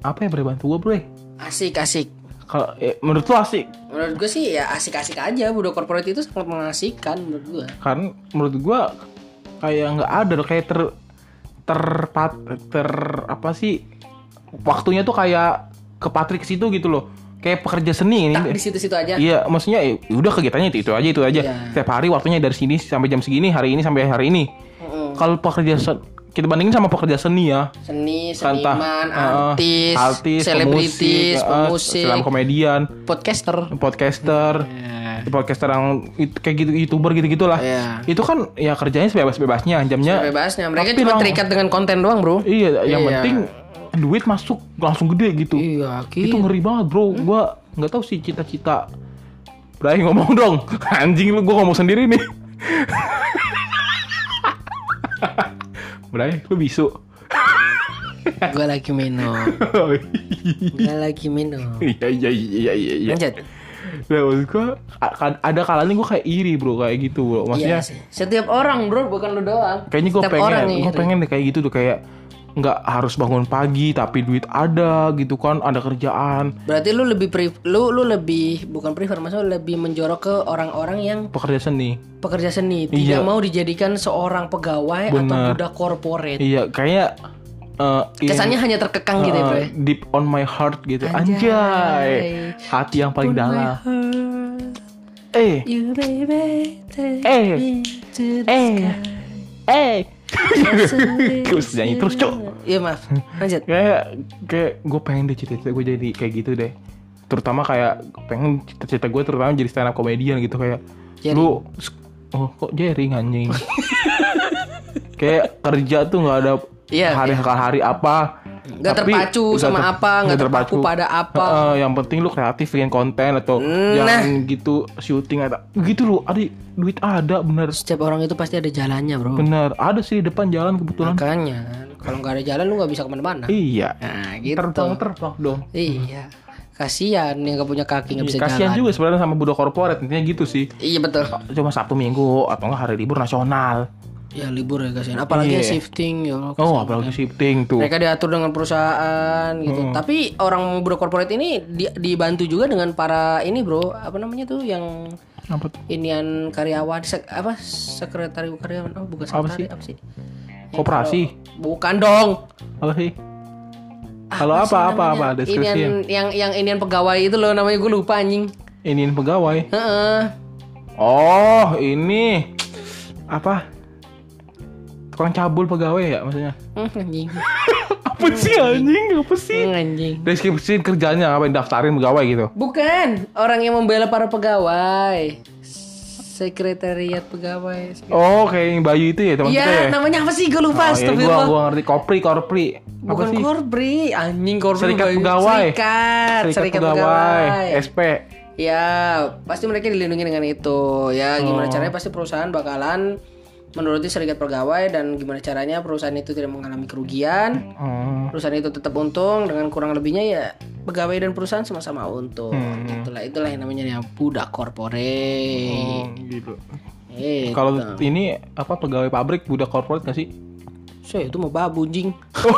apa ya bre bantu gua, Bre? Asik, asik. Kalau eh, menurut lu asik Menurut gue sih ya asik-asik aja budak korporat itu sangat mengasihkan menurut gue. kan menurut gua kayak nggak ada loh kayak ter terpat ter apa sih waktunya tuh kayak ke Patrick situ gitu loh kayak pekerja seni ini Tak di situ-situ aja. iya maksudnya ya udah kegiatannya itu itu aja itu aja Iya. setiap hari waktunya dari sini sampai jam segini hari ini sampai hari ini Mm-mm. kalau pekerja kita bandingin sama pekerja seni ya Seni, Entah, seniman, eh, artis, artis, selebritis, pemusik, pemusik, komedian, podcaster. podcaster, podcaster yang it- kayak gitu youtuber gitu gitulah. Iya. Itu kan ya kerjanya sebebas-bebasnya, jamnya Bebasnya mereka cuma terikat dengan konten doang, Bro. Iya, yang Iya. penting duit masuk langsung gede gitu. Iya, Itu gitu. ngeri banget, Bro. Gua nggak tahu sih cita-cita. Bray ngomong dong. Anjing lu gua ngomong sendiri nih. Bray, lu bisu. Gue lagi minum. Gue lagi minum. Iya iya iya iya iya. Lanjut. Nah, maksud gua a- ada kalanya gua kayak iri, Bro, kayak gitu, Bro. Maksudnya Iya sih. Setiap orang, Bro, bukan lu doang. kayaknya gue pengen gue pengen deh kayak gitu tuh kayak nggak harus bangun pagi tapi duit ada gitu kan ada kerjaan Berarti lu lebih pre- lu lu lebih bukan prefer maksudnya lebih menjorok ke orang-orang yang pekerja seni pekerja seni Iya. tidak mau dijadikan seorang pegawai atau Benar. budak corporate. iya kayak eh, in- Kesannya hanya terkekang gitu ya, eh, Bro. ya? deep on my heart gitu Anjay. anjay, hati yang paling dalam eh Eh. eh eh. Terus nyanyi terus cok. Iya maaf, lanjut. kayak kayak gue pengen deh cita-cita gue jadi kayak gitu deh. Terutama kayak pengen cita-cita gue terutama jadi stand up comedian gitu kayak Jerry. lu oh kok Jerry anjing? Kayak kerja tuh nggak ada Iya, hari hari apa Nggak Tapi terpacu sama ter- apa, nggak terpaku pada apa. Heeh, yang penting lu kreatif bikin konten atau Nah. jangan gitu syuting atau gitu lu ada duit ada bener Setiap orang itu pasti ada jalannya, bro. bener ada sih di depan jalan kebetulan Makanya, kalau nggak ada jalan lu nggak bisa ke mana-mana. iya Nah, gitu. terbang terbang dong Iya. Kasihan yang nggak punya kaki nggak bisa kasihan jalan. juga sebenarnya sama budak korporat intinya gitu sih Iya betul. cuma Sabtu Minggu atau enggak hari libur nasional Ya libur ya kasihan. Apalagi Iya. yang shifting ya. Allah, oh apalagi shifting tuh Mereka diatur dengan perusahaan gitu. Tapi orang budak corporate ini di- dibantu juga dengan para ini bro, apa namanya tuh yang apa tuh inian karyawan sek- apa sekretari karyawan oh bukan Apa sekretari apa sih? Yang Koperasi. kalau- bukan dong. apa sih kalau sih apa apa apa deskripsi Inian yang yang inian pegawai itu loh namanya gue lupa anjing. iniin pegawai Heeh. oh ini apa tukang cabul pegawai ya maksudnya Hmm, anjing. apa sih anjing apa sih Hmm, anjing. deskripsi kerjanya apa daftarin pegawai gitu Bukan orang yang membela para pegawai. Sekretariat pegawai. oh kayak yang Bayu itu ya teman kita ya Iya, namanya apa sih? Gue lupa. Oh, iya, gua, ngerti kopri kopri apa Bukan sih korbri, anjing korbri. serikat Bayu. pegawai Serikat, serikat, pegawai, pegawai. SP Ya, pasti mereka dilindungi dengan itu. Ya, gimana Oh. caranya pasti perusahaan bakalan menuruti serikat pegawai dan gimana caranya perusahaan itu tidak mengalami kerugian. oh. Perusahaan itu tetap untung dengan kurang lebihnya ya pegawai dan perusahaan sama-sama untung. Hmm. Itulah itulah yang namanya ya budak. Oh, gitu. Eh, Kalau ini apa pegawai pabrik budak korporat gak sih? saya itu mau babu jing.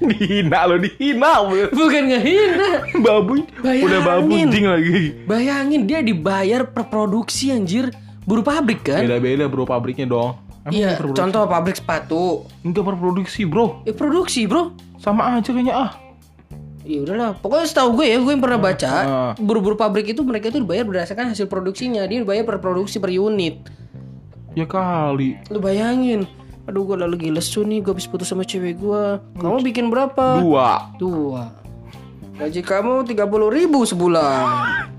dihina lo dihina. Bukan ngehina. babu udah babu Bayangin. jing lagi. Bayangin dia dibayar per produksi anjir. Buruh pabrik kan? Beda-beda bro pabriknya dong. Iya, contoh pabrik sepatu. Enggak berproduksi bro. Ya produksi, Bro. Sama aja kayaknya ah. Ya udahlah, pokoknya setahu gue ya, gue yang pernah baca, Ah. buruh-buruh pabrik itu mereka itu dibayar berdasarkan hasil produksinya, dia dibayar per produksi per unit. Ya kali. Lu bayangin, aduh gue lagi lesu nih, gue habis putus sama cewek gue. Kamu bikin berapa? Dua. Dua. Gaji kamu 30 ribu sebulan.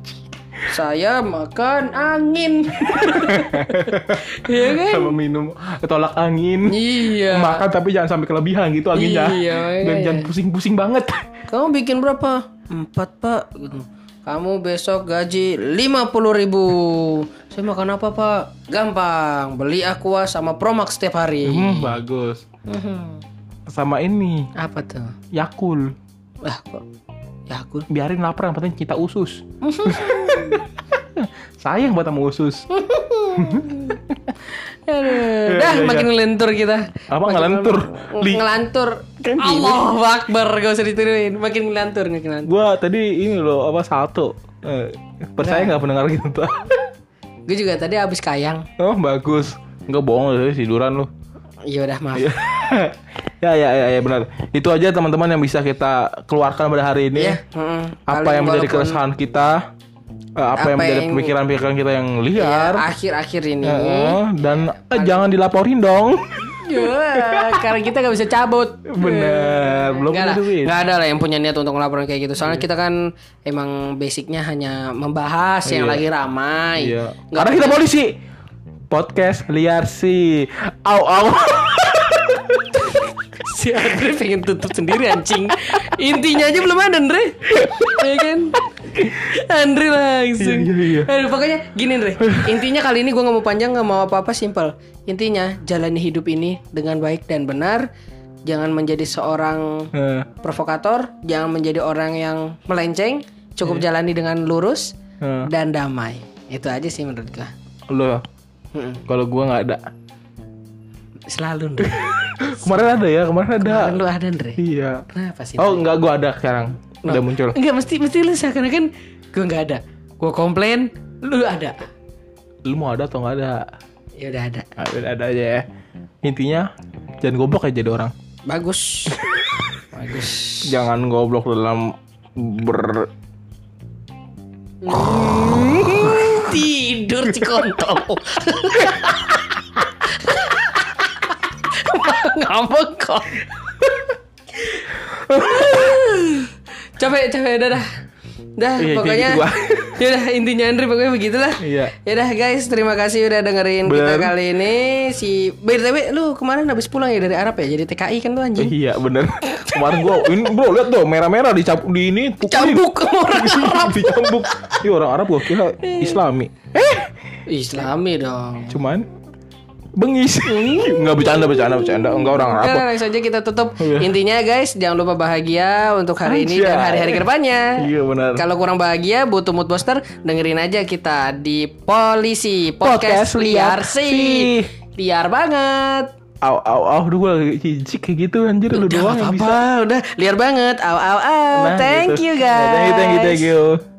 Saya makan angin. Iya kan? Sama minum tolak angin. Iya. Makan tapi jangan sampai kelebihan gitu anginnya. Iya, Dan iya. jangan pusing-pusing banget. Kamu bikin berapa? Empat pak. Gitu. Kamu besok gaji 50 ribu. Saya makan apa pak? Gampang. Beli Aqua sama Promax setiap hari. Hmm, bagus. Mhm. Sama ini Apa tuh? Yakul. Ah kok? Ya aku. Biarin lapar yang penting kita usus. Sayang buat sama usus. Aduh. Dah iya, makin ngelentur kita. Apa ngelentur? Li- Ngelantur. Kan. Allah Akbar gak usah diturunin. Makin ngelantur makin ngelantur. Gua tadi ini loh apa salto. Eh, percaya nggak pendengar kita? Gue juga tadi habis kayang. oh bagus. Nggak bohong loh tiduran lu. Iya udah maaf. ya ya ya ya benar. Itu aja teman-teman yang bisa kita keluarkan pada hari ini. Iya. mm-mm. Apa yang menjadi keresahan kita? Eh, apa, Apa yang menjadi pemikiran-pemikiran kita yang Ya, liar? akhir-akhir ini. Eh, dan eh, jangan dilaporin dong. Ya, karena kita gak bisa cabut. Bener, belum Nggak punya duit. nggak ada lah yang punya niat untuk ngelaporin kayak gitu. Soalnya kita kan emang basicnya hanya membahas yang Iya. lagi ramai. Iya. Nggak Karena kita polisi. Podcast liar sih. Au au. si Andre pengen tutup sendiri anjing. Intinya aja belum ada Andre. ya kan? Andre langsung. Iya, iya, iya. Aduh, pokoknya gini Andre. Intinya kali ini gua nggak mau panjang nggak mau apa-apa simpel. Intinya jalani hidup ini dengan baik dan benar. Jangan menjadi seorang Eh, provokator, jangan menjadi orang yang melenceng, cukup Iya. jalani dengan lurus eh. dan damai. Itu aja sih menurut gua. Lo kalau gua nggak ada. Selalu. Ndre. Kemarin ada ya, kemarin ada. Kemarin lu ada Andre. Iya. Kenapa sih? Oh enggak, gua ada sekarang. Udah muncul. Enggak mesti mesti lu seakan kan gue nggak ada. Gue komplain, lu ada. Lu mau ada atau nggak ada? Ya udah ada. Ah, Ada, ada aja ya. Intinya jangan goblok ya jadi orang. Bagus. Bagus. Jangan goblok dalam ber Tidur cikontol. Ngambek kok. Capek capek udah dah. Dah Iya, pokoknya gitu ya udah intinya Andre pokoknya begitulah. Iya. Ya udah guys, terima kasih udah dengerin kita Bener. kali ini si BTW lu kemarin habis pulang ya dari Arab ya jadi TKI kan lu anjing. Iya bener Kemarin gua ini bro lihat tuh merah-merah dicap di ini. Cambuk orang Arab. Dicambuk Iya orang Arab gua kira Islami Eh Islami dong. cuman Bengis Enggak bercanda bercanda bercanda Enggak orang Arab Udah langsung aja kita tutup. Iya. Intinya guys, jangan lupa bahagia untuk hari ini dan Anjay. hari-hari ke depannya. Iya benar Kalau kurang bahagia, butuh mood booster, dengerin aja kita di Polisi Podcast, Podcast Liar sih. Liar banget. Au au au Duh lagi cicik kayak gitu anjir Lu Udah doang gak yang bisa udah liar banget. Au au au. Nah, thank gitu. you guys. Thank you thank you thank you